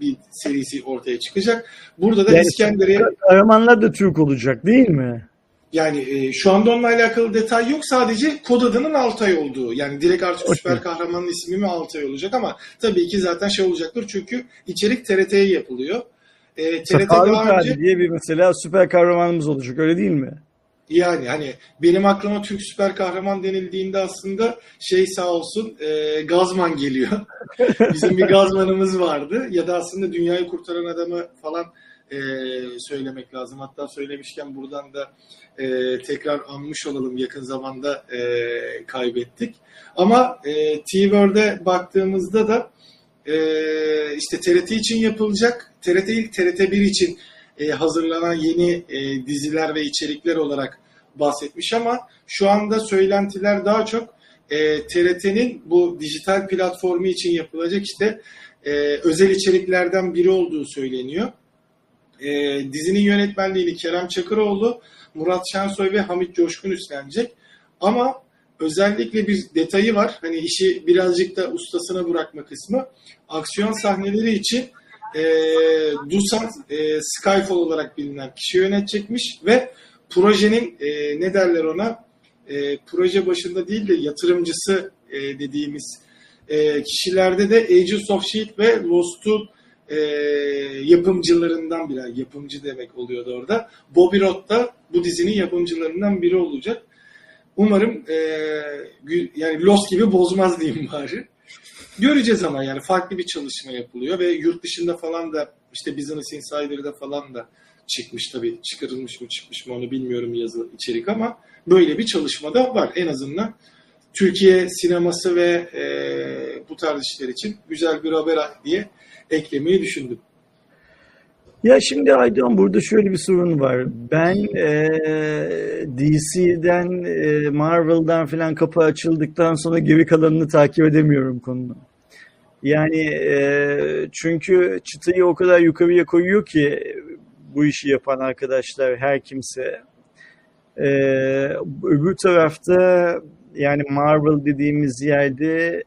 bir serisi ortaya çıkacak. Burada da yani, İskenderiye... Kahramanlar da Türk olacak değil mi? Yani e, şu anda onunla alakalı detay yok. Sadece kod adının Altay olduğu. Yani direkt artık Okey. süper kahramanın ismi mi Altay olacak ama tabii ki zaten şey olacaktır. Çünkü içerik TRT'ye yapılıyor. E, TRT Faruk daha önce diye bir mesela süper kahramanımız olacak öyle değil mi? yani hani benim aklıma Türk süper kahraman denildiğinde aslında şey sağ olsun e, Gazman geliyor. <laughs> Bizim bir Gazmanımız vardı. Ya da aslında dünyayı kurtaran adamı falan e, söylemek lazım. Hatta söylemişken buradan da e, tekrar anmış olalım. Yakın zamanda e, kaybettik. Ama e, T-Word'e baktığımızda da e, işte TRT için yapılacak. TRT ilk TRT1 için e, hazırlanan yeni e, diziler ve içerikler olarak bahsetmiş ama şu anda söylentiler daha çok e, TRT'nin bu dijital platformu için yapılacak işte e, özel içeriklerden biri olduğu söyleniyor. E, dizinin yönetmenliğini Kerem Çakıroğlu, Murat Şensoy ve Hamit Coşkun üstlenecek. Ama özellikle bir detayı var. Hani işi birazcık da ustasına bırakma kısmı. Aksiyon sahneleri için e, Dusan e, Skyfall olarak bilinen kişi yönetecekmiş ve projenin e, ne derler ona e, proje başında değil de yatırımcısı e, dediğimiz e, kişilerde de Agents of S.H.I.E.L.D. ve Lost'un e, yapımcılarından biri. Yapımcı demek oluyordu orada. Bobby Roth da bu dizinin yapımcılarından biri olacak. Umarım e, yani Lost gibi bozmaz diyeyim bari. Göreceğiz ama yani farklı bir çalışma yapılıyor ve yurt dışında falan da işte Business Insider'da falan da çıkmış tabii çıkarılmış mı çıkmış mı onu bilmiyorum yazı içerik ama böyle bir çalışma da var en azından Türkiye sineması ve e, bu tarz işler için güzel bir haber diye eklemeyi düşündüm. Ya şimdi Aydoğan burada şöyle bir sorun var. Ben e, DC'den, e, Marvel'dan falan kapı açıldıktan sonra geri kalanını takip edemiyorum konunun. Yani e, çünkü çıtayı o kadar yukarıya koyuyor ki bu işi yapan arkadaşlar her kimse. E, öbür tarafta yani Marvel dediğimiz yerde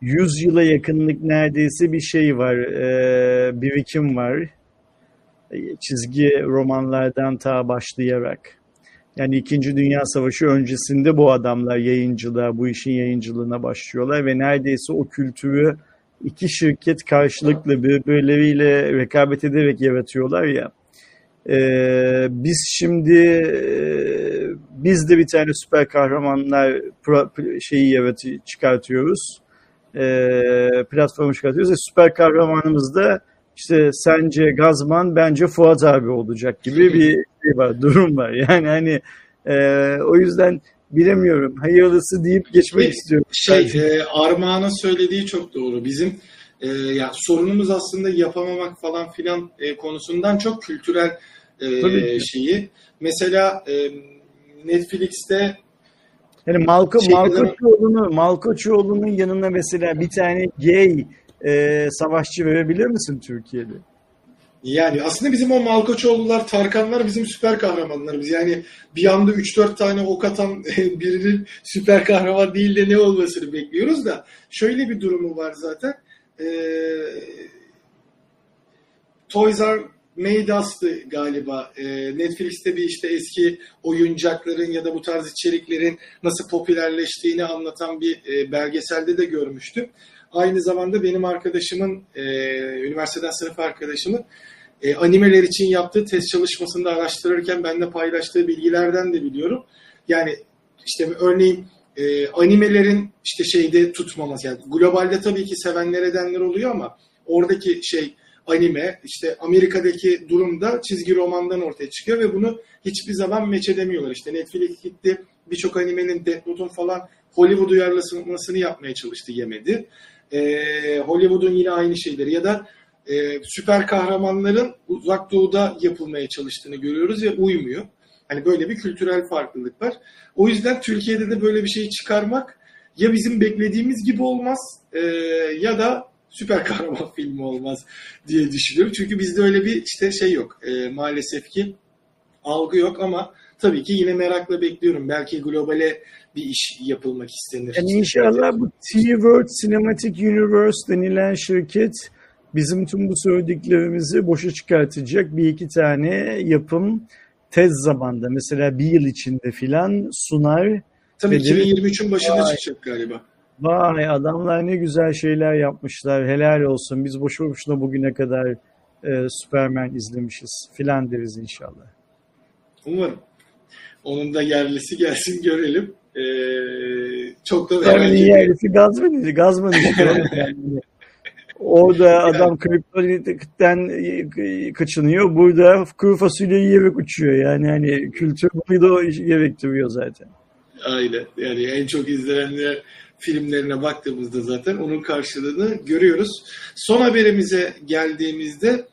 100 yıla yakınlık neredeyse bir şey var, e, birikim var çizgi romanlardan ta başlayarak. Yani İkinci Dünya Savaşı öncesinde bu adamlar yayıncılığa, bu işin yayıncılığına başlıyorlar ve neredeyse o kültürü iki şirket karşılıklı birbirleriyle rekabet ederek yaratıyorlar ya. Ee, biz şimdi e, biz de bir tane süper kahramanlar pro- şeyi yaratı çıkartıyoruz. Ee, platformu çıkartıyoruz ve süper kahramanımız da işte sence Gazman bence Fuat abi olacak gibi bir şey var, durum var. Yani hani e, o yüzden bilemiyorum. Hayırlısı deyip geçmek Ve istiyorum. Şey, e, Armağan'ın söylediği çok doğru. Bizim e, ya sorunumuz aslında yapamamak falan filan e, konusundan çok kültürel e, şeyi. Mesela e, Netflix'te Yani Malko, Şey- Malkoçoğlu'nu, Malkoçoğlu'nun yanına mesela bir tane gay e, savaşçı verebilir misin Türkiye'de? yani aslında bizim o Malkoçoğlular, Tarkanlar bizim süper kahramanlarımız. Yani bir anda 3-4 tane ok atan birinin süper kahraman değil de ne olmasını bekliyoruz da şöyle bir durumu var zaten. E, Toys R Made Us'tı galiba. E, Netflix'te bir işte eski oyuncakların ya da bu tarz içeriklerin nasıl popülerleştiğini anlatan bir e, belgeselde de görmüştüm. Aynı zamanda benim arkadaşımın, e, üniversiteden sınıf arkadaşımın e, animeler için yaptığı test çalışmasında araştırırken benimle paylaştığı bilgilerden de biliyorum. Yani işte örneğin e, animelerin işte şeyde tutmaması yani globalde tabii ki sevenler edenler oluyor ama oradaki şey anime işte Amerika'daki durumda çizgi romandan ortaya çıkıyor ve bunu hiçbir zaman meç edemiyorlar. İşte Netflix gitti birçok animenin Death Note'un falan Hollywood uyarlamasını yapmaya çalıştı yemedi. Ee, Hollywood'un yine aynı şeyleri ya da e, süper kahramanların uzak doğuda yapılmaya çalıştığını görüyoruz ve uymuyor. Hani böyle bir kültürel farklılık var. O yüzden Türkiye'de de böyle bir şey çıkarmak ya bizim beklediğimiz gibi olmaz e, ya da süper kahraman <laughs> filmi olmaz diye düşünüyorum. Çünkü bizde öyle bir işte şey yok. E, maalesef ki algı yok ama tabii ki yine merakla bekliyorum. Belki globale bir iş yapılmak istenir. Yani inşallah bu T-Word Cinematic Universe denilen şirket bizim tüm bu söylediklerimizi boşa çıkartacak bir iki tane yapım tez zamanda mesela bir yıl içinde filan sunar. Tabii Ve demek- 2023'ün başında çıkacak galiba. Vay adamlar ne güzel şeyler yapmışlar. Helal olsun. Biz boşu boşuna bugüne kadar e, Superman izlemişiz filan deriz inşallah. Umarım. Onun da yerlisi gelsin görelim. Ee, çok da merak <laughs> Yani ediyorum. yerlisi Gazman, Gazman işte. Yani Orada adam kriptonitten kaçınıyor. Burada kuru fasulye yiyerek uçuyor. Yani hani kültür bunu da gerektiriyor zaten. Aynen. Yani en çok izlenenler filmlerine baktığımızda zaten onun karşılığını görüyoruz. Son haberimize geldiğimizde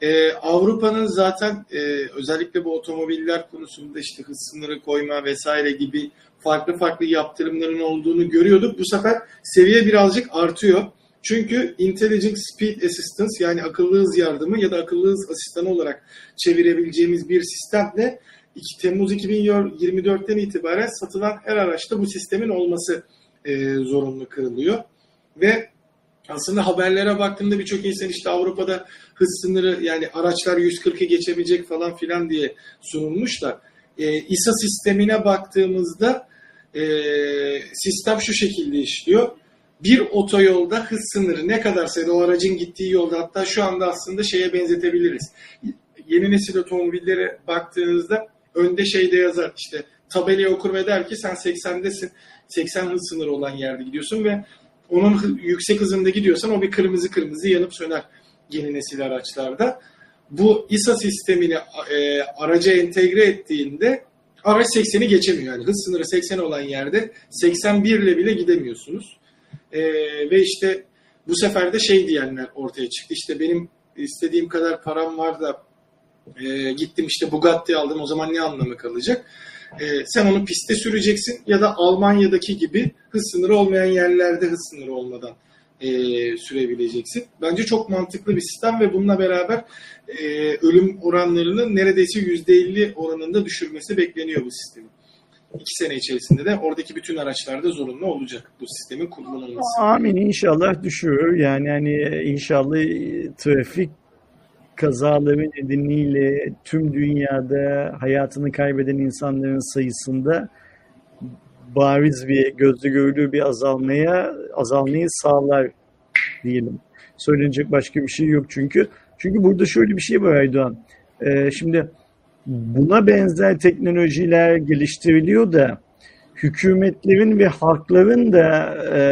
e, Avrupa'nın zaten e, özellikle bu otomobiller konusunda işte hız sınırı koyma vesaire gibi farklı farklı yaptırımların olduğunu görüyorduk. Bu sefer seviye birazcık artıyor. Çünkü Intelligent Speed Assistance yani akıllı hız yardımı ya da akıllı hız asistanı olarak çevirebileceğimiz bir sistemle 2 Temmuz 2024'ten itibaren satılan her araçta bu sistemin olması e, zorunlu kılınıyor. Ve aslında haberlere baktığımda birçok insan işte Avrupa'da hız sınırı yani araçlar 140'ı geçebilecek falan filan diye sunulmuş da e, İSA sistemine baktığımızda e, sistem şu şekilde işliyor. Bir otoyolda hız sınırı ne kadarsa o aracın gittiği yolda hatta şu anda aslında şeye benzetebiliriz. Yeni nesil otomobillere baktığınızda önde şeyde yazar işte tabelayı okur ve der ki sen 80'desin. 80 hız sınırı olan yerde gidiyorsun ve onun yüksek hızında gidiyorsan o bir kırmızı kırmızı yanıp söner yeni nesil araçlarda. Bu İSA sistemini e, araca entegre ettiğinde araç 80'i geçemiyor. Yani hız sınırı 80 olan yerde 81 ile bile gidemiyorsunuz. E, ve işte bu sefer de şey diyenler ortaya çıktı. İşte benim istediğim kadar param var da e, gittim işte Bugatti aldım o zaman ne anlamı kalacak? E, sen onu piste süreceksin ya da Almanya'daki gibi hız sınırı olmayan yerlerde hız sınırı olmadan e, sürebileceksin. Bence çok mantıklı bir sistem ve bununla beraber e, ölüm oranlarının neredeyse %50 oranında düşürmesi bekleniyor bu sistemin. İki sene içerisinde de oradaki bütün araçlarda zorunlu olacak bu sistemin kullanılması. Amin inşallah düşürür. Yani hani inşallah trafik kazaları nedeniyle tüm dünyada hayatını kaybeden insanların sayısında bariz bir gözle görülür bir azalmaya azalmayı sağlar diyelim. Söylenecek başka bir şey yok çünkü. Çünkü burada şöyle bir şey var Aydoğan. Ee, şimdi buna benzer teknolojiler geliştiriliyor da hükümetlerin ve halkların da e,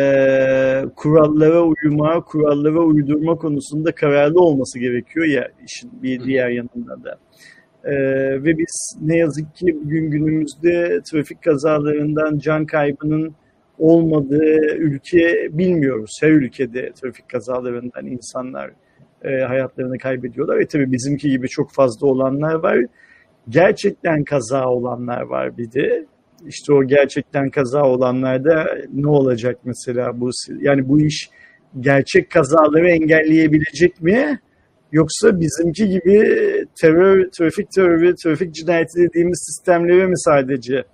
kurallara uyuma, kurallara uydurma konusunda kararlı olması gerekiyor ya işin bir diğer yanında da. E, ve biz ne yazık ki bugün günümüzde trafik kazalarından can kaybının olmadığı ülke bilmiyoruz. Her ülkede trafik kazalarından insanlar e, hayatlarını kaybediyorlar. Ve tabii bizimki gibi çok fazla olanlar var. Gerçekten kaza olanlar var bir de. İşte o gerçekten kaza olanlarda ne olacak mesela bu yani bu iş gerçek kazaları engelleyebilecek mi? Yoksa bizimki gibi terör, trafik terörü, trafik cinayeti dediğimiz sistemlere mi sadece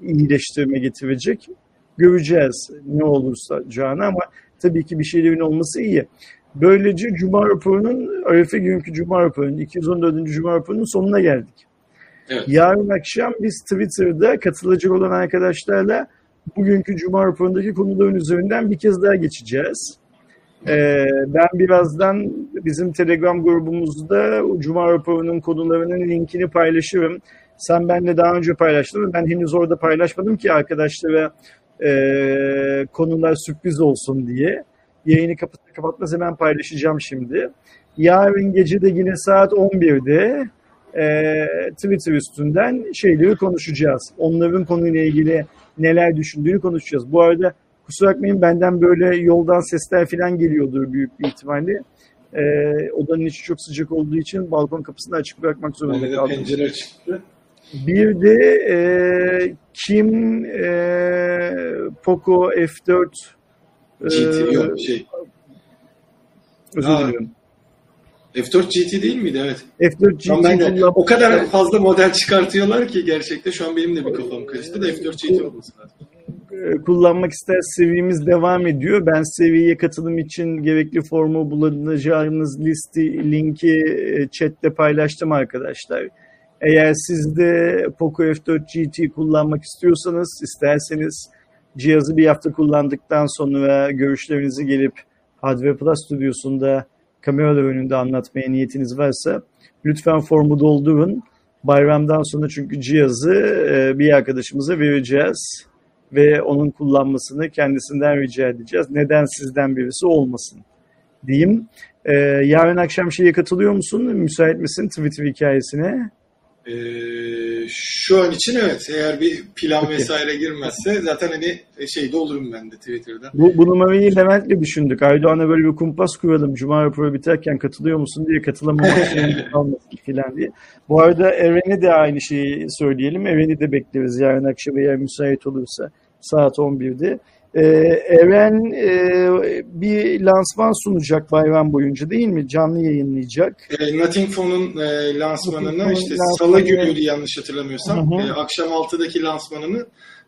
iyileştirme getirecek? Göreceğiz ne olursa canı ama tabii ki bir şeylerin olması iyi. Böylece Cuma raporunun, Arife günkü Cuma raporunun, 214. Cuma raporunun sonuna geldik. Evet. Yarın akşam biz Twitter'da katılacak olan arkadaşlarla bugünkü Cuma raporundaki konuların üzerinden bir kez daha geçeceğiz. Ee, ben birazdan bizim Telegram grubumuzda Cuma raporunun konularının linkini paylaşırım. Sen benimle daha önce paylaştın. Ben henüz orada paylaşmadım ki arkadaşlara e, konular sürpriz olsun diye. Yayını kapat kapatmaz hemen paylaşacağım şimdi. Yarın gece de yine saat 11'de e, Twitter üstünden şeyleri konuşacağız. Onların konuyla ilgili neler düşündüğünü konuşacağız. Bu arada kusura bakmayın benden böyle yoldan sesler falan geliyordur büyük bir ihtimalle. E, odanın içi çok sıcak olduğu için balkon kapısını açık bırakmak zorunda kaldım. pencere çıktı. Bir de e, Kim e, Poco F4 e, GT yok şey. özür diliyorum. F4 GT değil miydi? Evet. F4 GT ben de kullan- o kadar fazla model çıkartıyorlar ki gerçekten şu an benim de bir kafam karıştı da F4 GT olması lazım. e, kullanmak ister seviyemiz devam ediyor. Ben seviyeye katılım için gerekli formu bulacağınız listi, linki e, chatte paylaştım arkadaşlar. Eğer siz de Poco F4 GT kullanmak istiyorsanız, isterseniz cihazı bir hafta kullandıktan sonra görüşlerinizi gelip Hardware Plus stüdyosunda kameralar önünde anlatmaya niyetiniz varsa lütfen formu doldurun. Bayramdan sonra çünkü cihazı e, bir arkadaşımıza vereceğiz ve onun kullanmasını kendisinden rica edeceğiz. Neden sizden birisi olmasın diyeyim. Ee, yarın akşam şeye katılıyor musun? Müsait misin Twitter hikayesine? Ee, şu an için evet. Eğer bir plan vesaire girmezse zaten hani şey olurum ben de Twitter'da. Bu, bu numarayı Levent'le düşündük. Aydoğan'a böyle bir kumpas kuralım. Cuma raporu biterken katılıyor musun diye katılamamak <laughs> kalmasın falan diye. Bu arada Eren'e de aynı şeyi söyleyelim. Eren'i de bekleriz yarın akşam eğer müsait olursa saat 11'de. Ee, Eren e, bir lansman sunacak bayram boyunca değil mi? Canlı yayınlayacak. E, Nothing Phone'un e, lansmanını işte lansmanı- salı günüydü yanlış hatırlamıyorsam. Hı hı. E, akşam 6'daki lansmanını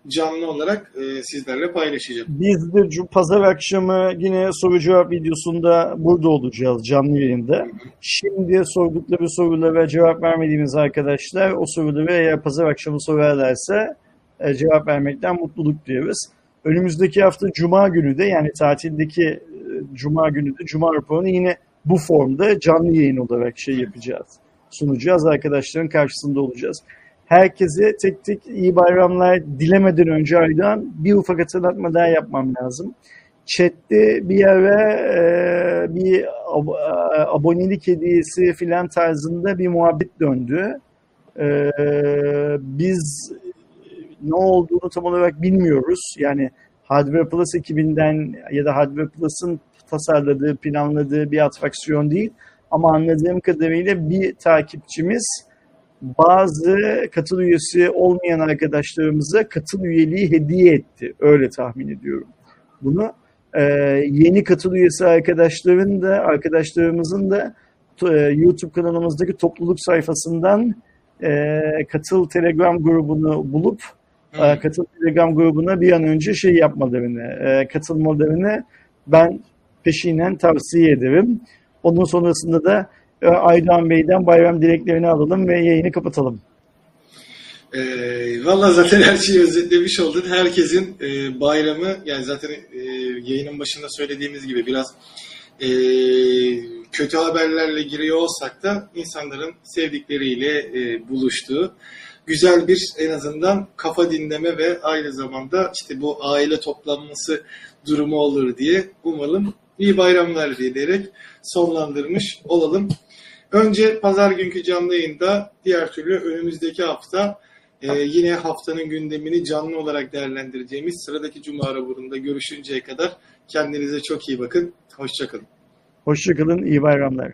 canlı olarak e, sizlerle paylaşacağım. Biz de pazar akşamı yine soru cevap videosunda burada olacağız canlı yayında. Şimdi sordukları sorulara cevap vermediğimiz arkadaşlar o soruları eğer pazar akşamı sorarlarsa e, cevap vermekten mutluluk duyarız. Önümüzdeki hafta Cuma günü de yani tatildeki e, Cuma günü de Cuma raporunu yine bu formda canlı yayın olarak şey yapacağız. Sunacağız. Arkadaşların karşısında olacağız. Herkese tek tek iyi bayramlar dilemeden önce Aydan bir ufak hatırlatma daha yapmam lazım. Chat'te bir ara e, bir ab- e, abonelik hediyesi filan tarzında bir muhabbet döndü. E, biz ne olduğunu tam olarak bilmiyoruz. Yani Hardware Plus ekibinden ya da Hardware Plus'ın tasarladığı, planladığı bir atraksiyon değil. Ama anladığım kadarıyla bir takipçimiz bazı katıl üyesi olmayan arkadaşlarımıza katıl üyeliği hediye etti. Öyle tahmin ediyorum bunu. Ee, yeni katıl üyesi arkadaşların da arkadaşlarımızın da e, YouTube kanalımızdaki topluluk sayfasından e, katıl Telegram grubunu bulup. E, katıl Telegram grubuna bir an önce şey yapmalarını, e, katılmalarını ben peşinen tavsiye ederim. Onun sonrasında da e, Aydoğan Bey'den bayram dileklerini alalım ve yayını kapatalım. E, Valla zaten her şeyi özetlemiş oldun. Herkesin e, bayramı yani zaten e, yayının başında söylediğimiz gibi biraz e, kötü haberlerle giriyor olsak da insanların sevdikleriyle e, buluştuğu güzel bir en azından kafa dinleme ve aynı zamanda işte bu aile toplanması durumu olur diye umalım iyi bayramlar diyerek sonlandırmış olalım. Önce pazar günkü canlı yayında diğer türlü önümüzdeki hafta e, yine haftanın gündemini canlı olarak değerlendireceğimiz sıradaki Cuma raporunda görüşünceye kadar kendinize çok iyi bakın. Hoşçakalın. Hoşçakalın, iyi bayramlar.